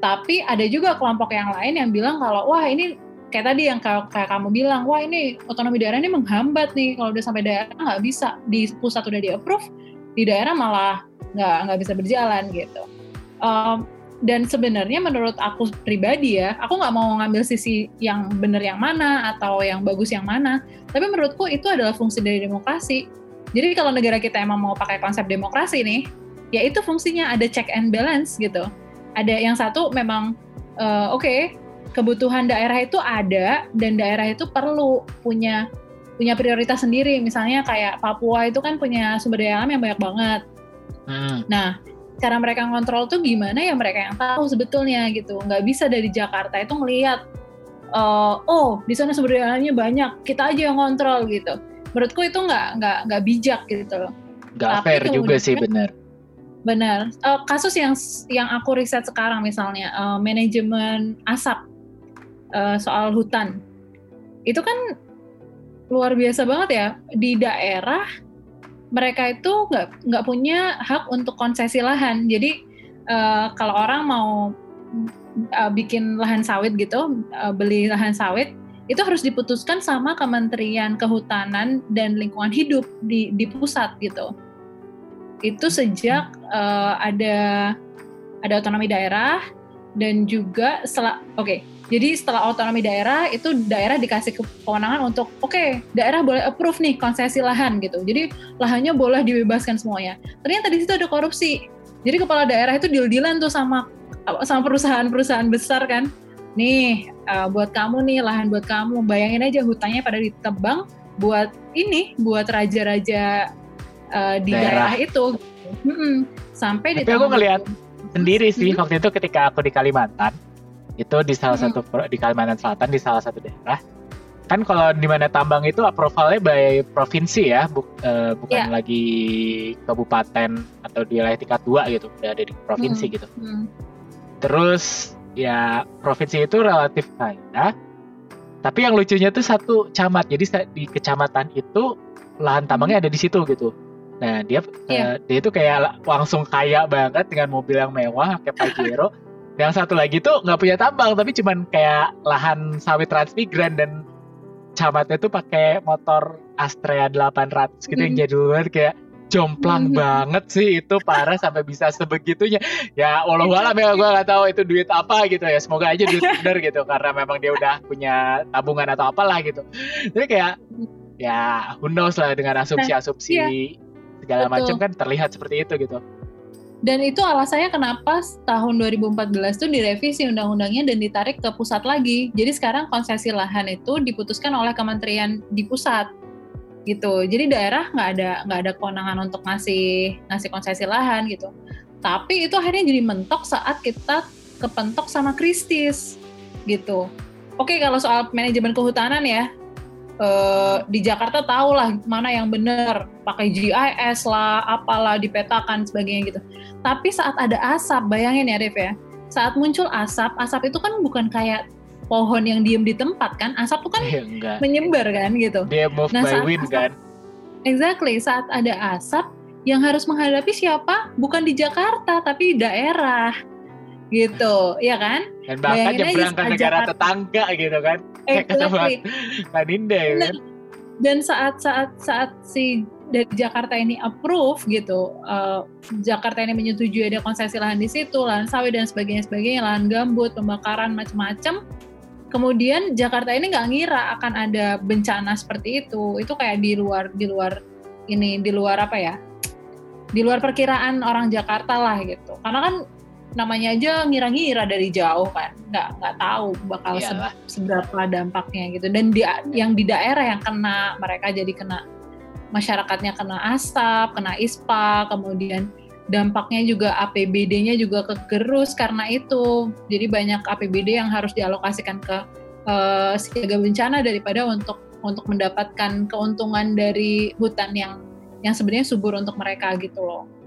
Tapi ada juga kelompok yang lain yang bilang kalau wah ini kayak tadi yang kayak, kamu bilang, wah ini otonomi daerah ini menghambat nih kalau udah sampai daerah nggak bisa di pusat udah di approve, di daerah malah nggak nggak bisa berjalan gitu. Um, dan sebenarnya menurut aku pribadi ya, aku nggak mau ngambil sisi yang benar yang mana atau yang bagus yang mana, tapi menurutku itu adalah fungsi dari demokrasi. Jadi kalau negara kita emang mau pakai konsep demokrasi nih, ya itu fungsinya ada check and balance gitu. Ada yang satu memang eh, oke kebutuhan daerah itu ada dan daerah itu perlu punya punya prioritas sendiri. Misalnya kayak Papua itu kan punya sumber daya alam yang banyak banget. Hmm. Nah, cara mereka ngontrol tuh gimana ya mereka yang tahu sebetulnya gitu. Nggak bisa dari Jakarta itu ngelihat, eh, oh di sana sumber daya alamnya banyak, kita aja yang ngontrol gitu. Menurutku itu nggak nggak nggak bijak gitu loh. Nggak Tapi fair juga sih bener. Benar. Eh, kasus yang yang aku riset sekarang misalnya eh, manajemen asap eh, soal hutan, itu kan luar biasa banget ya di daerah mereka itu nggak nggak punya hak untuk konsesi lahan. Jadi eh, kalau orang mau eh, bikin lahan sawit gitu, eh, beli lahan sawit itu harus diputuskan sama Kementerian Kehutanan dan Lingkungan Hidup di di pusat gitu. Itu sejak eh, ada ada otonomi daerah dan juga oke jadi setelah otonomi daerah itu daerah dikasih ke- kewenangan untuk oke daerah boleh approve nih konsesi lahan gitu jadi lahannya boleh dibebaskan semuanya ternyata di situ ada korupsi jadi kepala daerah itu deal-dealan tuh sama sama perusahaan-perusahaan besar kan nih eh, buat kamu nih lahan buat kamu bayangin aja hutannya pada ditebang buat ini buat raja-raja eh, di Daerah. daerah, itu Mm-mm. sampai di Tapi aku ngelihat 2000. Sendiri sih Hmm. waktu itu ketika aku di Kalimantan, itu di salah Hmm. satu di Kalimantan Selatan di salah satu daerah. Kan kalau di mana tambang itu approvalnya by provinsi ya, bu- eh, bukan Iya. lagi kabupaten atau di wilayah tingkat dua gitu, udah ada di provinsi Hmm. gitu. Hmm. Terus ya provinsi itu relatif kaya. Tapi yang lucunya tuh satu camat. Jadi di kecamatan itu lahan tambangnya ada di situ gitu. Nah, dia Iya. eh, dia itu kayak la- langsung kaya banget dengan mobil yang mewah, kayak Pajero. (laughs) yang satu lagi tuh nggak punya tambang, tapi cuman kayak lahan sawit transmigran dan camatnya tuh pakai motor Astrea 800 gitu yang Mhm. jadul banget kayak jomplang banget sih itu parah sampai bisa sebegitunya. Ya walau alam ya gue nggak tahu itu duit apa gitu ya semoga aja duit (laughs) bener gitu karena memang dia udah punya tabungan atau apalah gitu. Jadi kayak ya who knows lah dengan asumsi-asumsi segala Betul. macam kan terlihat seperti itu gitu Dan itu alasannya kenapa tahun 2014 tuh direvisi undang-undangnya dan ditarik ke pusat lagi. Jadi sekarang konsesi lahan itu diputuskan oleh kementerian di pusat gitu. Jadi daerah nggak ada nggak ada kewenangan untuk ngasih ngasih konsesi lahan gitu. Tapi itu akhirnya jadi mentok saat kita kepentok sama Kristis gitu. oke kalau soal manajemen kehutanan ya uh, di Jakarta tahu lah mana yang benar pakai GIS lah apalah dipetakan sebagainya gitu. Tapi saat ada asap bayangin ya Dev ya. Saat muncul asap asap itu kan bukan kayak pohon yang diem di tempat kan? Asap tuh kan (laughs) ya, menyebar kan gitu. Dia move nah, by wind kan? Exactly saat ada asap yang harus menghadapi siapa? Bukan di Jakarta tapi di daerah. Gitu ya kan? Dan bahkan nyebrang ke negara Jakarta. tetangga gitu kan exactly. kayak Ninda ya kan dan saat saat saat si dari Jakarta ini approve gitu, uh, Jakarta ini menyetujui ada konsesi lahan di situ, lahan sawit dan sebagainya sebagainya, lahan gambut, pembakaran macam-macam. Kemudian Jakarta ini nggak ngira akan ada bencana seperti itu. Itu kayak di luar di luar ini di luar apa ya? Di luar perkiraan orang Jakarta lah gitu. Karena kan namanya aja ngira-ngira dari jauh kan. Nggak nggak tahu bakal se seberapa dampaknya gitu. Dan di yang di daerah yang kena mereka jadi kena masyarakatnya kena asap kena ispa kemudian dampaknya juga APBD-nya juga kegerus karena itu. Jadi banyak APBD yang harus dialokasikan ke uh, siaga bencana daripada untuk untuk mendapatkan keuntungan dari hutan yang yang sebenarnya subur untuk mereka gitu loh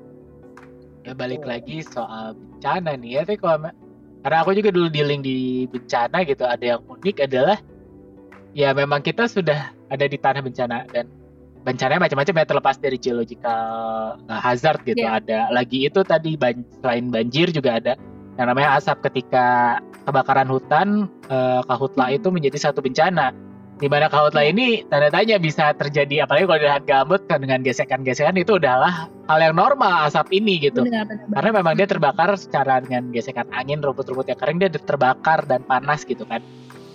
ya balik lagi soal bencana nih ya tapi kalau karena aku juga dulu dealing di bencana gitu ada yang unik adalah ya memang kita sudah ada di tanah bencana dan bencananya macam-macam ya terlepas dari geological uh, hazard gitu yeah. ada lagi itu tadi ban selain banjir juga ada yang namanya asap ketika kebakaran hutan uh, kahutla itu menjadi satu bencana di mana kahutla ini tanda tanya bisa terjadi apalagi kalau dengan gambut kan dengan gesekan-gesekan itu adalah hal yang normal asap ini gitu. Benar, benar, benar. karena memang dia terbakar secara dengan gesekan angin rumput-rumput yang kering dia terbakar dan panas gitu kan.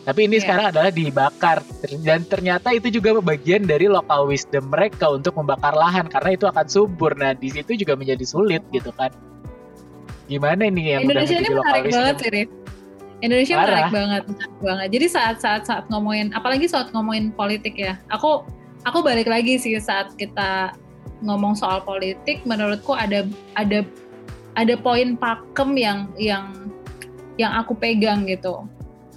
Tapi ini yeah. sekarang adalah dibakar. Dan ternyata itu juga bagian dari local wisdom mereka untuk membakar lahan karena itu akan subur. Nah di situ juga menjadi sulit gitu kan. Gimana ini yang Indonesia ini menarik banget sih Indonesia Parah. menarik banget, menarik banget. Jadi saat saat saat ngomongin, apalagi saat ngomongin politik ya, aku aku balik lagi sih saat kita ngomong soal politik, menurutku ada ada ada poin pakem yang yang yang aku pegang gitu.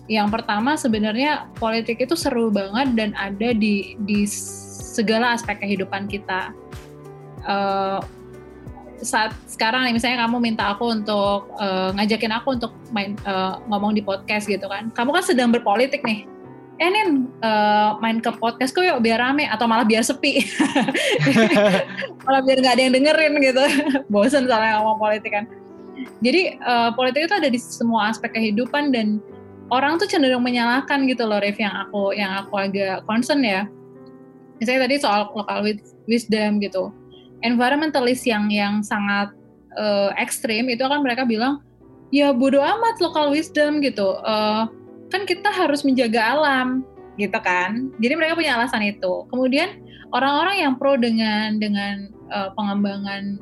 Yang pertama sebenarnya politik itu seru banget dan ada di di segala aspek kehidupan kita. Uh, saat sekarang nih misalnya kamu minta aku untuk uh, ngajakin aku untuk main uh, ngomong di podcast gitu kan. Kamu kan sedang berpolitik nih. Eh Nin uh, main ke podcast kok yuk biar rame? Atau malah biar sepi? (laughs) Malah biar nggak ada yang dengerin gitu. Bosan soalnya ngomong politik kan. Jadi uh, politik itu ada di semua aspek kehidupan dan orang tuh cenderung menyalahkan gitu loh Rif yang aku yang aku agak concern ya. Misalnya tadi soal local wisdom gitu environmentalist yang yang sangat uh, ekstrim itu kan mereka bilang ya bodo amat local wisdom gitu. Uh, kan kita harus menjaga alam gitu kan. Jadi mereka punya alasan itu. Kemudian orang-orang yang pro dengan dengan uh, pengembangan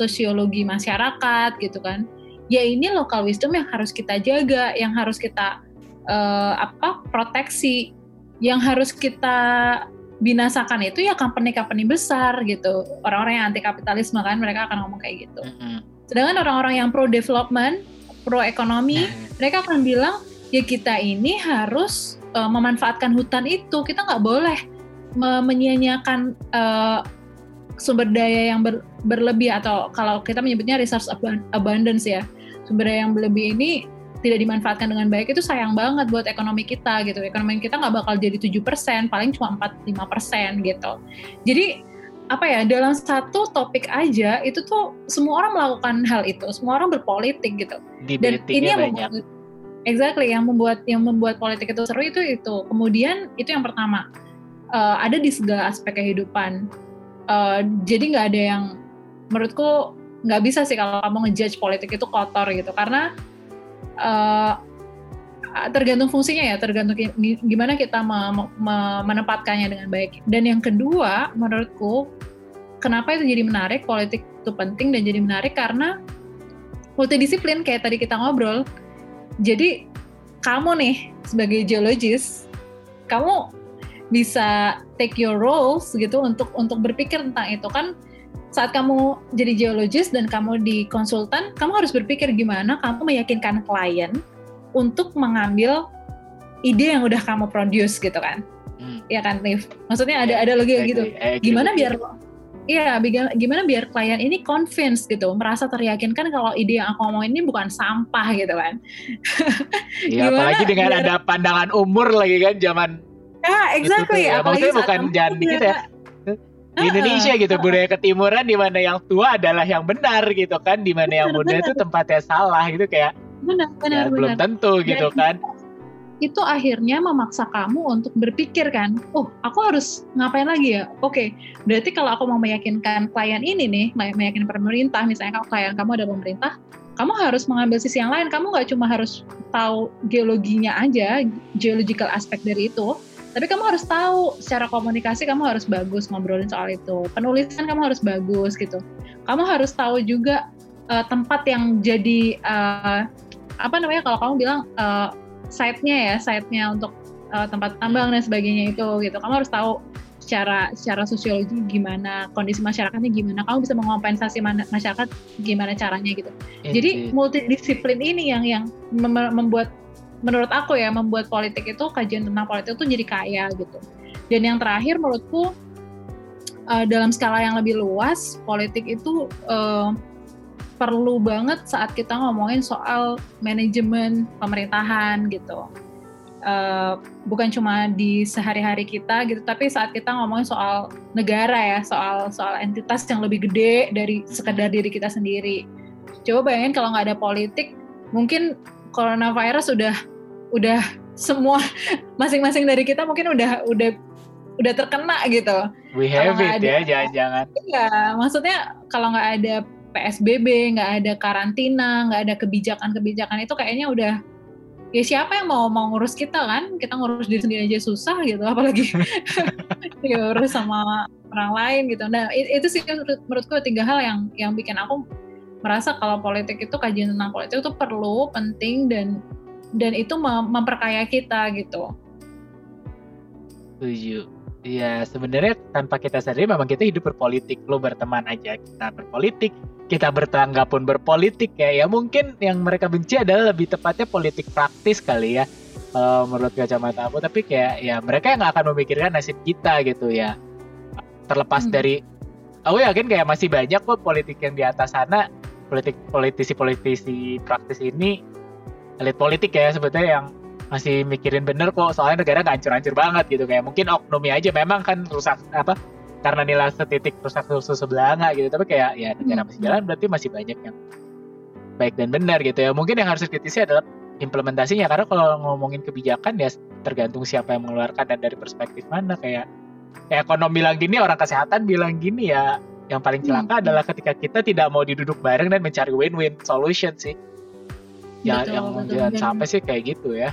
sosiologi masyarakat gitu kan ya ini local wisdom yang harus kita jaga yang harus kita uh, apa proteksi yang harus kita binasakan itu ya company-company besar gitu. Orang-orang yang anti kapitalisme kan mereka akan ngomong kayak gitu. Mm-hmm. Sedangkan orang-orang yang pro development, pro ekonomi, mm-hmm. mereka akan bilang ya kita ini harus uh, memanfaatkan hutan itu. Kita nggak boleh me- menyia-nyiakan uh, sumber daya yang ber- berlebih atau kalau kita menyebutnya resource abundance ya. Sumber daya yang berlebih ini tidak dimanfaatkan dengan baik itu sayang banget buat ekonomi kita gitu. Ekonomi kita nggak bakal jadi 7%, paling cuma 4-5% gitu. Jadi apa ya dalam satu topik aja itu tuh semua orang melakukan hal itu, semua orang berpolitik gitu. Dan ini yang membuat, exactly yang membuat yang membuat politik itu seru itu itu. Kemudian itu yang pertama uh, ada di segala aspek kehidupan. Uh, jadi nggak ada yang menurutku nggak bisa sih kalau kamu ngejudge politik itu kotor gitu karena uh, tergantung fungsinya ya, tergantung gimana kita me me menempatkannya dengan baik. Dan yang kedua, menurutku, kenapa itu jadi menarik, politik itu penting dan jadi menarik karena multidisiplin kayak tadi kita ngobrol. Jadi kamu nih sebagai geologis, kamu bisa take your roles gitu untuk untuk berpikir tentang itu kan saat kamu jadi geologis dan kamu di konsultan, kamu harus berpikir gimana kamu meyakinkan klien untuk mengambil ide yang udah kamu produce gitu kan. Hmm. Ya kan, Liv? Maksudnya ada ada lagi gitu. Gimana biar Iya, gimana biar klien ini convince gitu, merasa teryakinkan kalau ide yang aku ngomongin ini bukan sampah gitu kan. Iya, apalagi dengan biar... ada pandangan umur lagi kan zaman Ya, exactly. Gitu, ya. Maksudnya bukan jangan gitu ya. Di Indonesia gitu, budaya ketimuran di mana yang tua adalah yang benar gitu kan, di mana yang muda itu tempatnya salah gitu kayak benar, benar, ya, benar. belum tentu gitu kan itu akhirnya memaksa kamu untuk berpikir kan, oh aku harus ngapain lagi ya? Oke, okay, berarti kalau aku mau meyakinkan klien ini nih, meyakinkan pemerintah, misalnya kalau klien kamu ada pemerintah, kamu harus mengambil sisi yang lain. Kamu nggak cuma harus tahu geologinya aja, geological aspek dari itu, tapi kamu harus tahu secara komunikasi kamu harus bagus ngobrolin soal itu. Penulisan kamu harus bagus gitu. Kamu harus tahu juga uh, tempat yang jadi uh, apa namanya kalau kamu bilang uh, site-nya ya, site-nya untuk uh, tempat tambang dan sebagainya itu gitu. Kamu harus tahu secara secara sosiologi gimana kondisi masyarakatnya gimana kamu bisa mengompensasi masyarakat gimana caranya gitu Indeed. jadi multidisiplin ini yang yang mem membuat menurut aku ya membuat politik itu kajian tentang politik itu jadi kaya gitu dan yang terakhir menurutku uh, dalam skala yang lebih luas politik itu uh, perlu banget saat kita ngomongin soal manajemen pemerintahan gitu. Uh, bukan cuma di sehari-hari kita gitu, tapi saat kita ngomongin soal negara ya, soal soal entitas yang lebih gede dari sekedar diri kita sendiri. Coba bayangin kalau nggak ada politik, mungkin coronavirus udah udah semua masing-masing dari kita mungkin udah udah udah terkena gitu. We have it ya, jangan-jangan. Iya, maksudnya kalau nggak ada PSBB, nggak ada karantina, nggak ada kebijakan-kebijakan itu kayaknya udah ya siapa yang mau mau ngurus kita kan? Kita ngurus diri sendiri aja susah gitu, apalagi (laughs) ngurus sama orang lain gitu. Nah itu sih menurutku tiga hal yang yang bikin aku merasa kalau politik itu kajian tentang politik itu perlu, penting dan dan itu memperkaya kita gitu. Setuju. Iya, sebenarnya tanpa kita sadari memang kita hidup berpolitik. Lo berteman aja kita berpolitik, kita bertangga pun berpolitik ya. Ya mungkin yang mereka benci adalah lebih tepatnya politik praktis kali ya. Uh, menurut kacamata aku, tapi kayak ya mereka yang akan memikirkan nasib kita gitu ya. Terlepas hmm. dari aku yakin kayak masih banyak kok politik yang di atas sana, politik politisi-politisi praktis ini elit politik ya sebetulnya yang masih mikirin bener kok. Soalnya negara nggak hancur-hancur banget gitu. Kayak mungkin oknumnya aja memang kan rusak apa karena nilai setitik rusak susu sebelah nggak gitu. Tapi kayak ya negara masih jalan berarti masih banyak yang baik dan benar gitu ya. Mungkin yang harus dikritisi adalah implementasinya. Karena kalau ngomongin kebijakan ya tergantung siapa yang mengeluarkan dan dari perspektif mana. Kayak ya ekonomi bilang gini orang kesehatan bilang gini ya. Yang paling celaka hmm. adalah ketika kita tidak mau diduduk bareng dan mencari win-win solution sih ya yang jangan sampai sih kayak gitu ya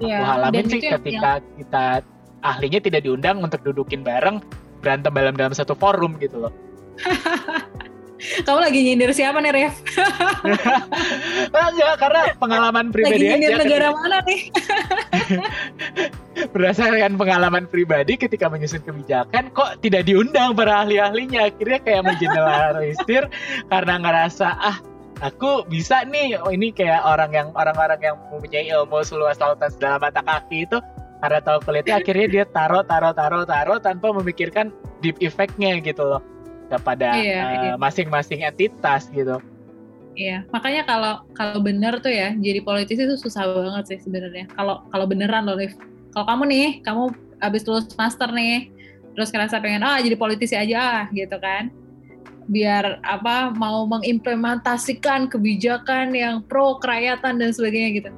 ya, aku alamin sih ketika yang... kita ahlinya tidak diundang untuk dudukin bareng berantem dalam dalam satu forum gitu loh. (laughs) Kamu lagi nyindir siapa nih, Rev? (laughs) Enggak, karena pengalaman pribadi lagi nyindir aja. negara ketika... mana nih? (laughs) Berdasarkan pengalaman pribadi ketika menyusun kebijakan, kok tidak diundang para ahli-ahlinya. Akhirnya kayak mengeneralisir karena ngerasa, ah aku bisa nih oh ini kayak orang yang orang-orang yang mempunyai ilmu seluas lautan dalam mata kaki itu karena tahu kulitnya akhirnya dia taruh taruh taruh taruh tanpa memikirkan deep effectnya gitu loh kepada iya, uh, iya. masing-masing entitas gitu. Iya, makanya kalau kalau bener tuh ya jadi politisi itu susah banget sih sebenarnya. Kalau kalau beneran loh, Liv. Kalau kamu nih, kamu habis lulus master nih, terus kerasa pengen ah jadi politisi aja ah, gitu kan biar apa mau mengimplementasikan kebijakan yang pro kerakyatan dan sebagainya gitu.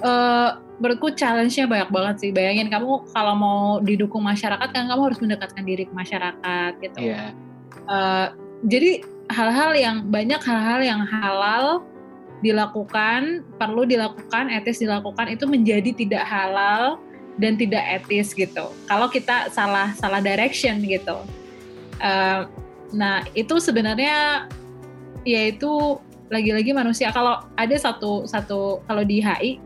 Uh, menurutku challenge-nya banyak banget sih. Bayangin kamu kalau mau didukung masyarakat kan kamu harus mendekatkan diri ke masyarakat gitu. Yeah. Iya. Uh, jadi hal-hal yang banyak hal-hal yang halal dilakukan, perlu dilakukan, etis dilakukan itu menjadi tidak halal dan tidak etis gitu. Kalau kita salah salah direction gitu. Uh, Nah, itu sebenarnya yaitu lagi-lagi manusia. Kalau ada satu satu kalau di HI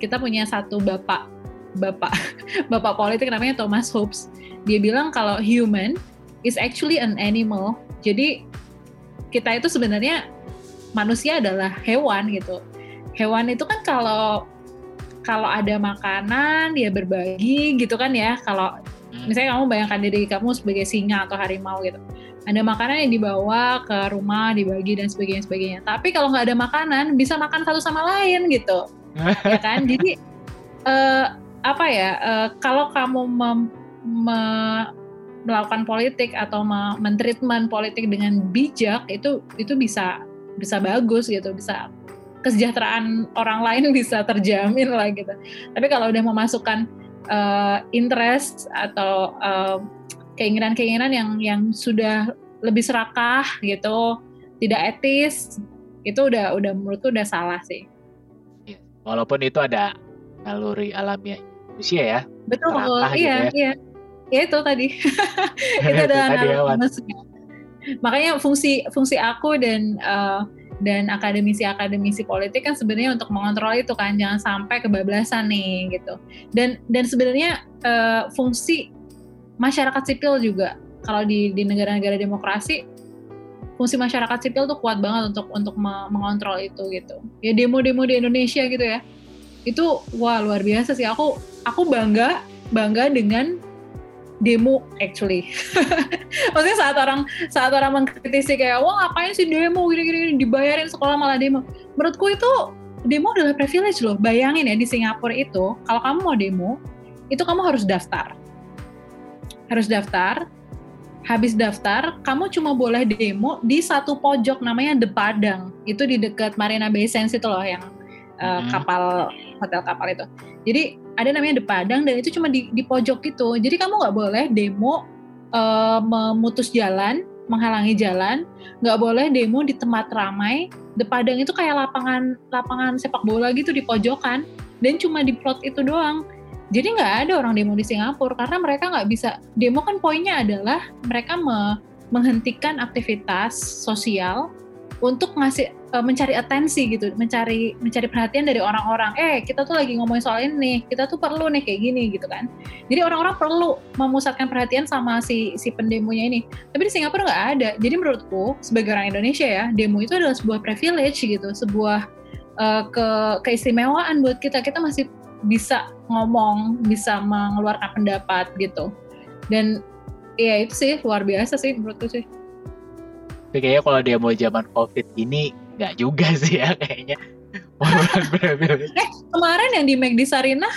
kita punya satu bapak bapak (laughs) bapak politik namanya Thomas Hobbes. Dia bilang kalau human is actually an animal. Jadi kita itu sebenarnya manusia adalah hewan gitu. Hewan itu kan kalau kalau ada makanan ya berbagi gitu kan ya kalau hmm. misalnya kamu bayangkan diri kamu sebagai singa atau harimau gitu ada makanan yang dibawa ke rumah dibagi dan sebagainya sebagainya. Tapi kalau nggak ada makanan bisa makan satu sama lain gitu. Ya kan? Jadi uh, apa ya uh, kalau kamu melakukan politik atau mentreatment politik dengan bijak itu itu bisa bisa bagus gitu. Bisa kesejahteraan orang lain (laughs) bisa terjamin lah gitu. Tapi kalau udah memasukkan uh, interest atau uh, keinginan-keinginan yang yang sudah lebih serakah gitu tidak etis itu udah udah menurutku udah salah sih. Iya, walaupun itu ada naluri alamiah manusia ya betul iya gitu ya. iya. Ya itu tadi. (laughs) Itu adalah naluri manusia. Makanya fungsi fungsi aku dan uh, dan akademisi-akademisi politik kan sebenarnya untuk mengontrol itu kan jangan sampai kebablasan nih gitu. Dan dan sebenarnya uh, fungsi masyarakat sipil juga kalau di di negara-negara demokrasi fungsi masyarakat sipil tuh kuat banget untuk untuk mengontrol itu gitu ya demo-demo di Indonesia gitu ya itu wah luar biasa sih aku aku bangga bangga dengan demo actually. (laughs) Maksudnya saat orang saat orang mengkritisi kayak wah ngapain sih demo gini-gini dibayarin sekolah malah demo. Menurutku itu demo adalah privilege loh. Bayangin ya di Singapura itu kalau kamu mau demo itu kamu harus daftar. Harus daftar. Habis daftar, kamu cuma boleh demo di satu pojok namanya The Padang. Itu di dekat Marina Bay Sands itu loh yang uh, kapal hotel kapal itu. Jadi ada namanya The Padang dan itu cuma di, di pojok gitu. Jadi kamu nggak boleh demo uh, memutus jalan, menghalangi jalan, nggak boleh demo di tempat ramai. The Padang itu kayak lapangan lapangan sepak bola gitu di pojokan dan cuma di plot itu doang. Jadi nggak ada orang demo di Singapura karena mereka nggak bisa demo kan poinnya adalah mereka me, menghentikan aktivitas sosial untuk ngasih uh, mencari atensi gitu, mencari mencari perhatian dari orang-orang. Eh, kita tuh lagi ngomongin soal ini kita tuh perlu nih kayak gini gitu kan. Jadi orang-orang perlu memusatkan perhatian sama si si pendemonya ini. Tapi di Singapura nggak ada. Jadi menurutku sebagai orang Indonesia ya, demo itu adalah sebuah privilege gitu, sebuah uh, ke keistimewaan buat kita. Kita masih bisa ngomong, bisa mengeluarkan pendapat gitu. Dan ya itu sih luar biasa sih menurutku sih. Tapi kayaknya kalau dia mau zaman covid ini nggak juga (laughs) sih ya kayaknya. eh, kemarin yang di McD Sarina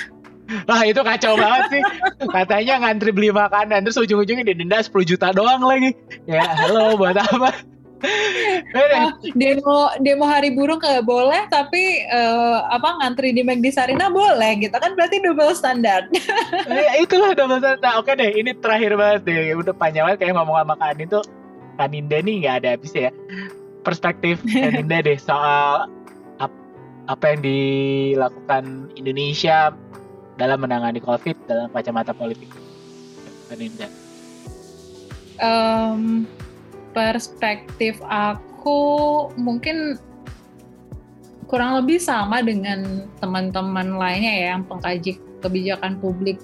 Wah itu kacau banget sih. Katanya ngantri beli makanan terus ujung-ujungnya didenda 10 juta doang lagi. Ya halo buat apa? (laughs) demo demo hari buruh nggak boleh tapi uh, apa ngantri di McD Sarina boleh gitu kan berarti double standar. (laughs) ya, itulah double standar. Oke deh, ini terakhir banget deh. Udah panjang banget kayak ngomong sama Kak itu Kaninda nih nggak ada habis ya perspektif (laughs) Kaninda deh soal ap, apa yang dilakukan Indonesia dalam menangani COVID dalam kacamata politik Kaninda. Um, perspektif aku mungkin kurang lebih sama dengan teman-teman lainnya ya yang pengkaji kebijakan publik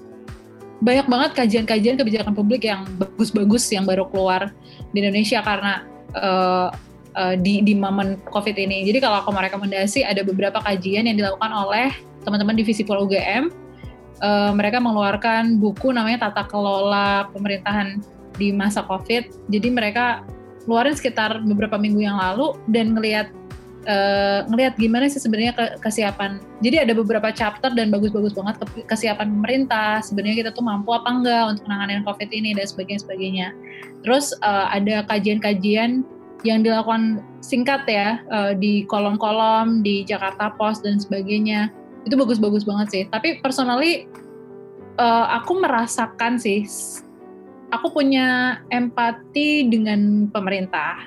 banyak banget kajian-kajian kebijakan publik yang bagus-bagus yang baru keluar di Indonesia karena uh, uh, di di momen COVID ini. Jadi kalau aku merekomendasi ada beberapa kajian yang dilakukan oleh teman-teman divisi Pol UGM. Uh, mereka mengeluarkan buku namanya Tata Kelola Pemerintahan di masa COVID. Jadi mereka keluarin sekitar beberapa minggu yang lalu dan ngelihat uh, ngelihat gimana sih sebenarnya ke kesiapan. Jadi ada beberapa chapter dan bagus-bagus banget ke kesiapan pemerintah. Sebenarnya kita tuh mampu apa enggak untuk menangani COVID ini dan sebagainya sebagainya. Terus uh, ada kajian-kajian yang dilakukan singkat ya uh, di kolom-kolom di Jakarta Post dan sebagainya. Itu bagus-bagus banget sih. Tapi personally uh, aku merasakan sih aku punya empati dengan pemerintah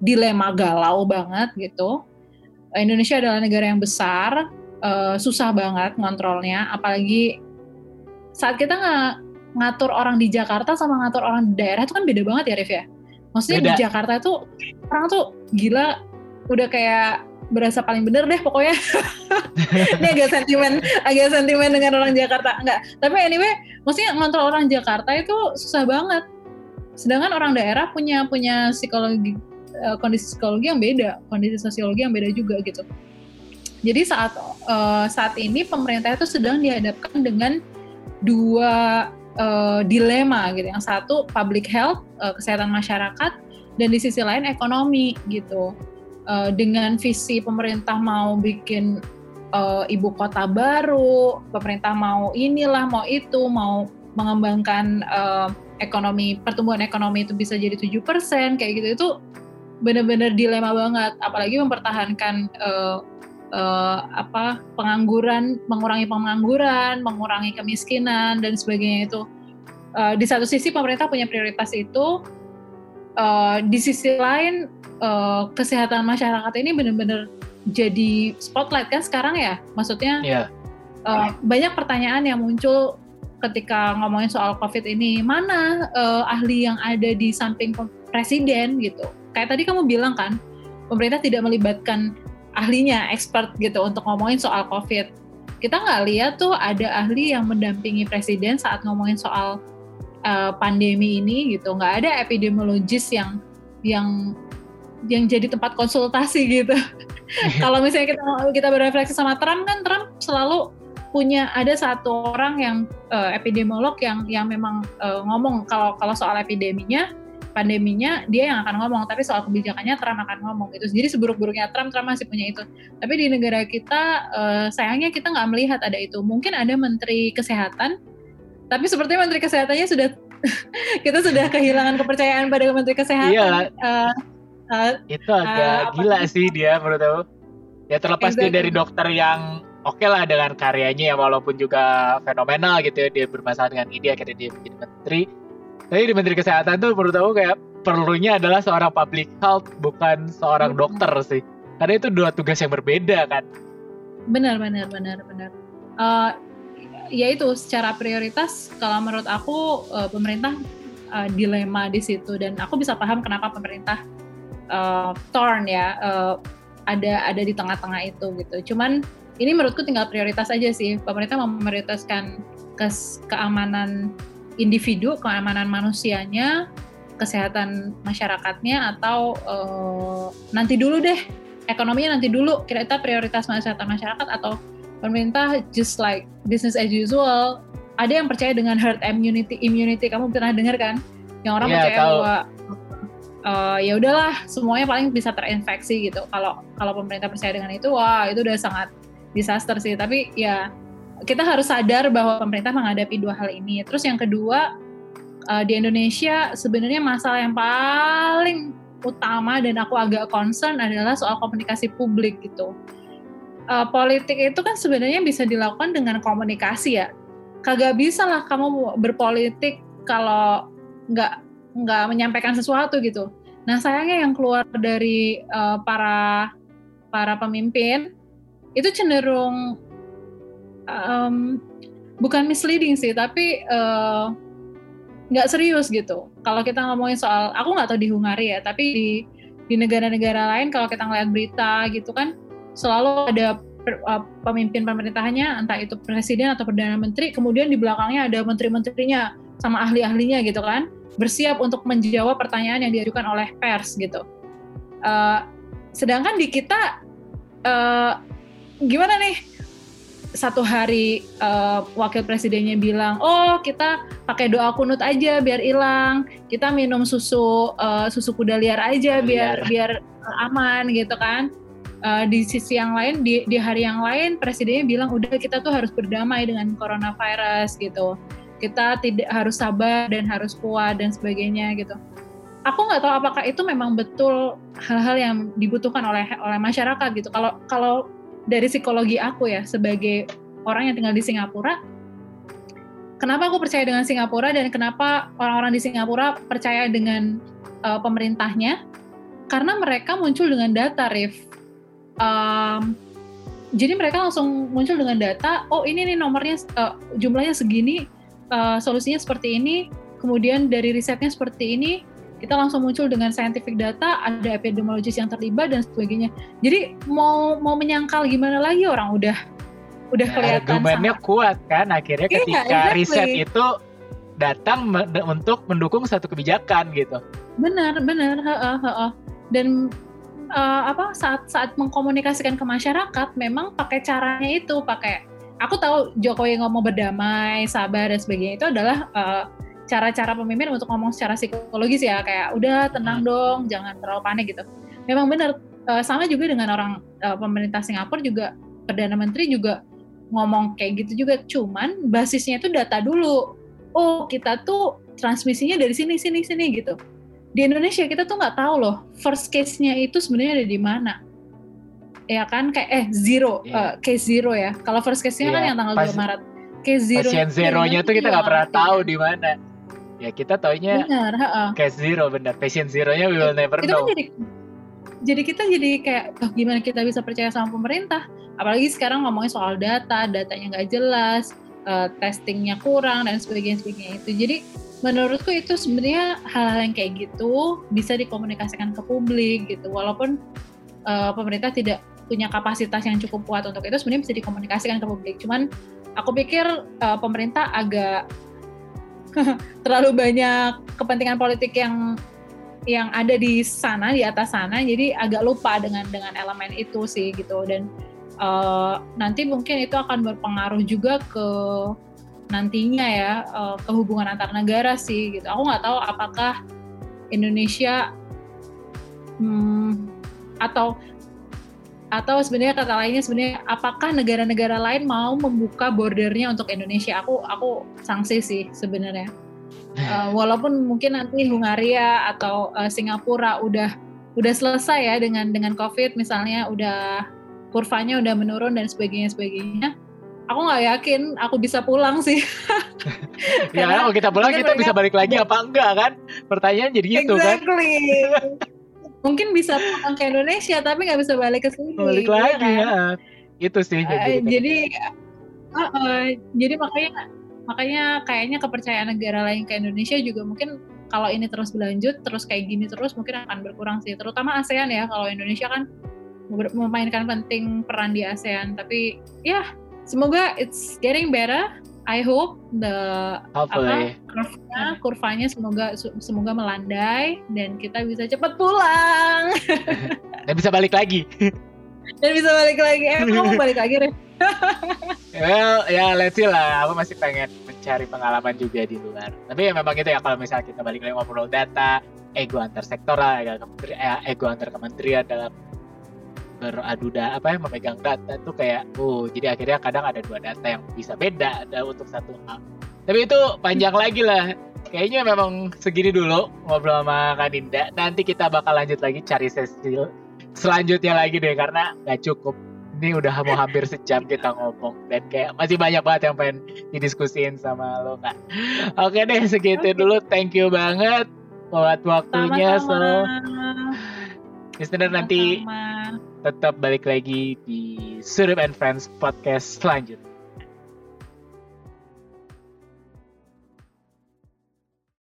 dilema galau banget gitu. Indonesia adalah negara yang besar, uh, susah banget ngontrolnya, apalagi saat kita nggak ngatur orang di Jakarta sama ngatur orang di daerah itu kan beda banget ya, Rif ya. Maksudnya beda. di Jakarta itu orang tuh gila, udah kayak berasa paling bener deh pokoknya. (laughs) Ini agak sentimen, agak sentimen dengan orang Jakarta enggak. Tapi anyway, maksudnya ngontrol orang Jakarta itu susah banget. Sedangkan orang daerah punya punya psikologi uh, kondisi psikologi yang beda, kondisi sosiologi yang beda juga gitu. Jadi saat uh, saat ini pemerintah itu sedang dihadapkan dengan dua uh, dilema gitu. Yang satu public health, kesehatan masyarakat, dan di sisi lain ekonomi gitu. Uh, dengan visi pemerintah mau bikin uh, ibu kota baru, pemerintah mau inilah, mau itu, mau mengembangkan uh, ekonomi pertumbuhan ekonomi itu bisa jadi tujuh persen kayak gitu itu benar-benar dilema banget. Apalagi mempertahankan uh, uh, apa pengangguran mengurangi pengangguran mengurangi kemiskinan dan sebagainya itu. Uh, di satu sisi pemerintah punya prioritas itu uh, di sisi lain uh, kesehatan masyarakat ini benar-benar jadi spotlight kan sekarang ya maksudnya yeah. uh, banyak pertanyaan yang muncul ketika ngomongin soal COVID ini, mana uh, ahli yang ada di samping presiden gitu. Kayak tadi kamu bilang kan, pemerintah tidak melibatkan ahlinya, expert gitu untuk ngomongin soal COVID. Kita nggak lihat tuh ada ahli yang mendampingi presiden saat ngomongin soal uh, pandemi ini gitu. Nggak ada epidemiologis yang yang yang jadi tempat konsultasi gitu. (laughs) Kalau misalnya kita kita berefleksi sama Trump kan Trump selalu punya ada satu orang yang uh, epidemiolog yang yang memang uh, ngomong kalau kalau soal epideminya pandeminya dia yang akan ngomong. Tapi soal kebijakannya Trump akan ngomong itu jadi seburuk-buruknya Trump Trump masih punya itu. Tapi di negara kita uh, sayangnya kita nggak melihat ada itu. Mungkin ada menteri kesehatan tapi sepertinya menteri kesehatannya sudah (laughs) kita sudah kehilangan kepercayaan pada menteri kesehatan. Iya. uh, uh, itu agak uh, gila sih? dia menurut aku. Ya terlepas exactly. dia dari dokter yang oke okay lah dengan karyanya ya walaupun juga fenomenal gitu ya dia bermasalah dengan ide akhirnya dia menjadi menteri. Tapi di menteri kesehatan tuh menurut aku kayak perlunya adalah seorang public health bukan seorang hmm. dokter sih. Karena itu dua tugas yang berbeda kan? Benar benar benar benar. Uh, ya itu secara prioritas kalau menurut aku uh, pemerintah uh, dilema di situ. Dan aku bisa paham kenapa pemerintah uh, torn ya uh, ada ada di tengah-tengah itu gitu. Cuman ini menurutku tinggal prioritas aja sih. Pemerintah memprioritaskan kes keamanan individu, keamanan manusianya, kesehatan masyarakatnya atau uh, nanti dulu deh. Ekonominya nanti dulu. Kira-kira prioritas kesehatan masyarakat atau pemerintah just like business as usual. Ada yang percaya dengan herd immunity immunity. Kamu pernah dengar kan? Yang orang yeah, percaya tahu. bahwa uh, ya udahlah semuanya paling bisa terinfeksi gitu. Kalau kalau pemerintah percaya dengan itu wah itu udah sangat disaster sih. Tapi ya kita harus sadar bahwa pemerintah menghadapi dua hal ini. Terus yang kedua uh, di Indonesia sebenarnya masalah yang paling utama dan aku agak concern adalah soal komunikasi publik gitu. Uh, politik itu kan sebenarnya bisa dilakukan dengan komunikasi ya. Kagak bisa lah kamu berpolitik kalau nggak nggak menyampaikan sesuatu gitu. Nah sayangnya yang keluar dari uh, para para pemimpin itu cenderung um, bukan misleading sih tapi eh, nggak uh, serius gitu. Kalau kita ngomongin soal aku nggak tahu di Hungari ya tapi di di negara-negara lain kalau kita ngeliat berita gitu kan selalu ada uh, pemimpin pemerintahannya entah itu presiden atau perdana menteri kemudian di belakangnya ada menteri-menterinya sama ahli-ahlinya gitu kan bersiap untuk menjawab pertanyaan yang diajukan oleh pers gitu uh, sedangkan di kita uh, gimana nih satu hari uh, wakil presidennya bilang, oh kita pakai doa kunut aja biar hilang, kita minum susu uh, susu kuda liar aja biar biar aman gitu kan. Uh, di sisi yang lain di, di hari yang lain presidennya bilang udah kita tuh harus berdamai dengan coronavirus gitu. Kita tidak harus sabar dan harus kuat dan sebagainya gitu. Aku nggak tahu apakah itu memang betul hal-hal yang dibutuhkan oleh oleh masyarakat gitu. Kalau kalau dari psikologi aku ya sebagai orang yang tinggal di Singapura kenapa aku percaya dengan Singapura dan kenapa orang-orang di Singapura percaya dengan uh, pemerintahnya karena mereka muncul dengan data Rif um, jadi mereka langsung muncul dengan data oh ini nih nomornya uh, jumlahnya segini uh, solusinya seperti ini kemudian dari risetnya seperti ini kita langsung muncul dengan scientific data, ada epidemiologis yang terlibat dan sebagainya. Jadi mau mau menyangkal gimana lagi orang udah udah nah, kelihatan. Argumennya sangat... kuat kan akhirnya iya, ketika exactly. riset itu datang untuk mendukung satu kebijakan gitu. Benar, benar, ha, ha, ha. Dan uh, apa saat saat mengkomunikasikan ke masyarakat memang pakai caranya itu pakai aku tahu Jokowi ngomong berdamai sabar dan sebagainya. Itu adalah uh, cara-cara pemimpin untuk ngomong secara psikologis ya. Kayak udah tenang hmm. dong jangan terlalu panik gitu. Memang benar uh, sama juga dengan orang uh, pemerintah Singapura juga. Perdana menteri juga ngomong kayak gitu juga. Cuman basisnya itu data dulu. Oh kita tuh transmisinya dari sini sini sini gitu. Di Indonesia kita tuh nggak tahu loh first case-nya itu sebenarnya ada di mana ya kan? Kayak eh zero yeah. uh, case zero ya. Kalau first case-nya yeah. kan iya, yang tanggal Pas, 2 Maret. Case zero pasien zero-nya tuh kita nggak pernah tahu di mana. Ya kita taunya benar, uh. case zero benar. Patient zero-nya we will never itu kan know. kan jadi, jadi kita jadi kayak oh, gimana kita bisa percaya sama pemerintah? Apalagi sekarang ngomongin soal data datanya nggak jelas uh, testingnya kurang dan sebagainya sebagainya itu. Jadi menurutku itu sebenarnya hal-hal yang kayak gitu bisa dikomunikasikan ke publik gitu. Walaupun uh, pemerintah tidak punya kapasitas yang cukup kuat untuk itu sebenarnya bisa dikomunikasikan ke publik. Cuman aku pikir uh, pemerintah agak (laughs) terlalu banyak kepentingan politik yang yang ada di sana di atas sana jadi agak lupa dengan dengan elemen itu sih gitu. Dan uh, nanti mungkin itu akan berpengaruh juga ke nantinya ya uh, ke hubungan antar negara sih gitu. Aku nggak tahu apakah Indonesia hmm, atau atau sebenarnya kata lainnya sebenarnya apakah negara-negara lain mau membuka bordernya untuk Indonesia aku aku sanksi sih sebenarnya uh, (laughs) walaupun mungkin nanti Hungaria atau uh, Singapura udah udah selesai ya dengan dengan COVID misalnya udah kurvanya udah menurun dan sebagainya sebagainya aku nggak yakin aku bisa pulang sih. ya kalau kita pulang kita bisa balik lagi apa enggak kan? Pertanyaan jadi gitu kan. Mungkin bisa pulang ke Indonesia tapi nggak bisa balik ke sini balik ya lagi kan? ya. Itu sih uh, jadi uh, uh, jadi makanya makanya kayaknya kepercayaan negara lain ke Indonesia juga mungkin kalau ini terus berlanjut terus kayak gini terus mungkin akan berkurang sih. Terutama ASEAN ya kalau Indonesia kan memainkan penting peran di ASEAN. Tapi ya semoga it's getting better I hope the Hopefully. apa kurvanya kurvanya semoga semoga melandai dan kita bisa cepat pulang. (laughs) dan bisa balik lagi. (laughs) dan bisa balik lagi. Eh, kamu balik lagi, Re? (laughs) well, ya let's see lah. Aku masih pengen mencari pengalaman juga di luar. Tapi ya memang itu ya kalau misalnya kita balik lagi ngobrol data, ego antar sektor lah, ego antar kementerian dalam beradu data apa ya memegang data tuh kayak oh jadi akhirnya kadang ada dua data yang bisa beda ada untuk satu hal tapi itu panjang lagi lah kayaknya memang segini dulu ngobrol sama Kak Dinda nanti kita bakal lanjut lagi cari sesi selanjutnya lagi deh karena nggak cukup ini udah mau hampir sejam kita ngomong dan kayak masih banyak banget yang pengen didiskusin sama lo kak. Oke deh segitu okay. dulu, thank you banget buat waktunya Sama-sama. so. Listener nanti tetap balik lagi di Surip and Friends podcast selanjutnya.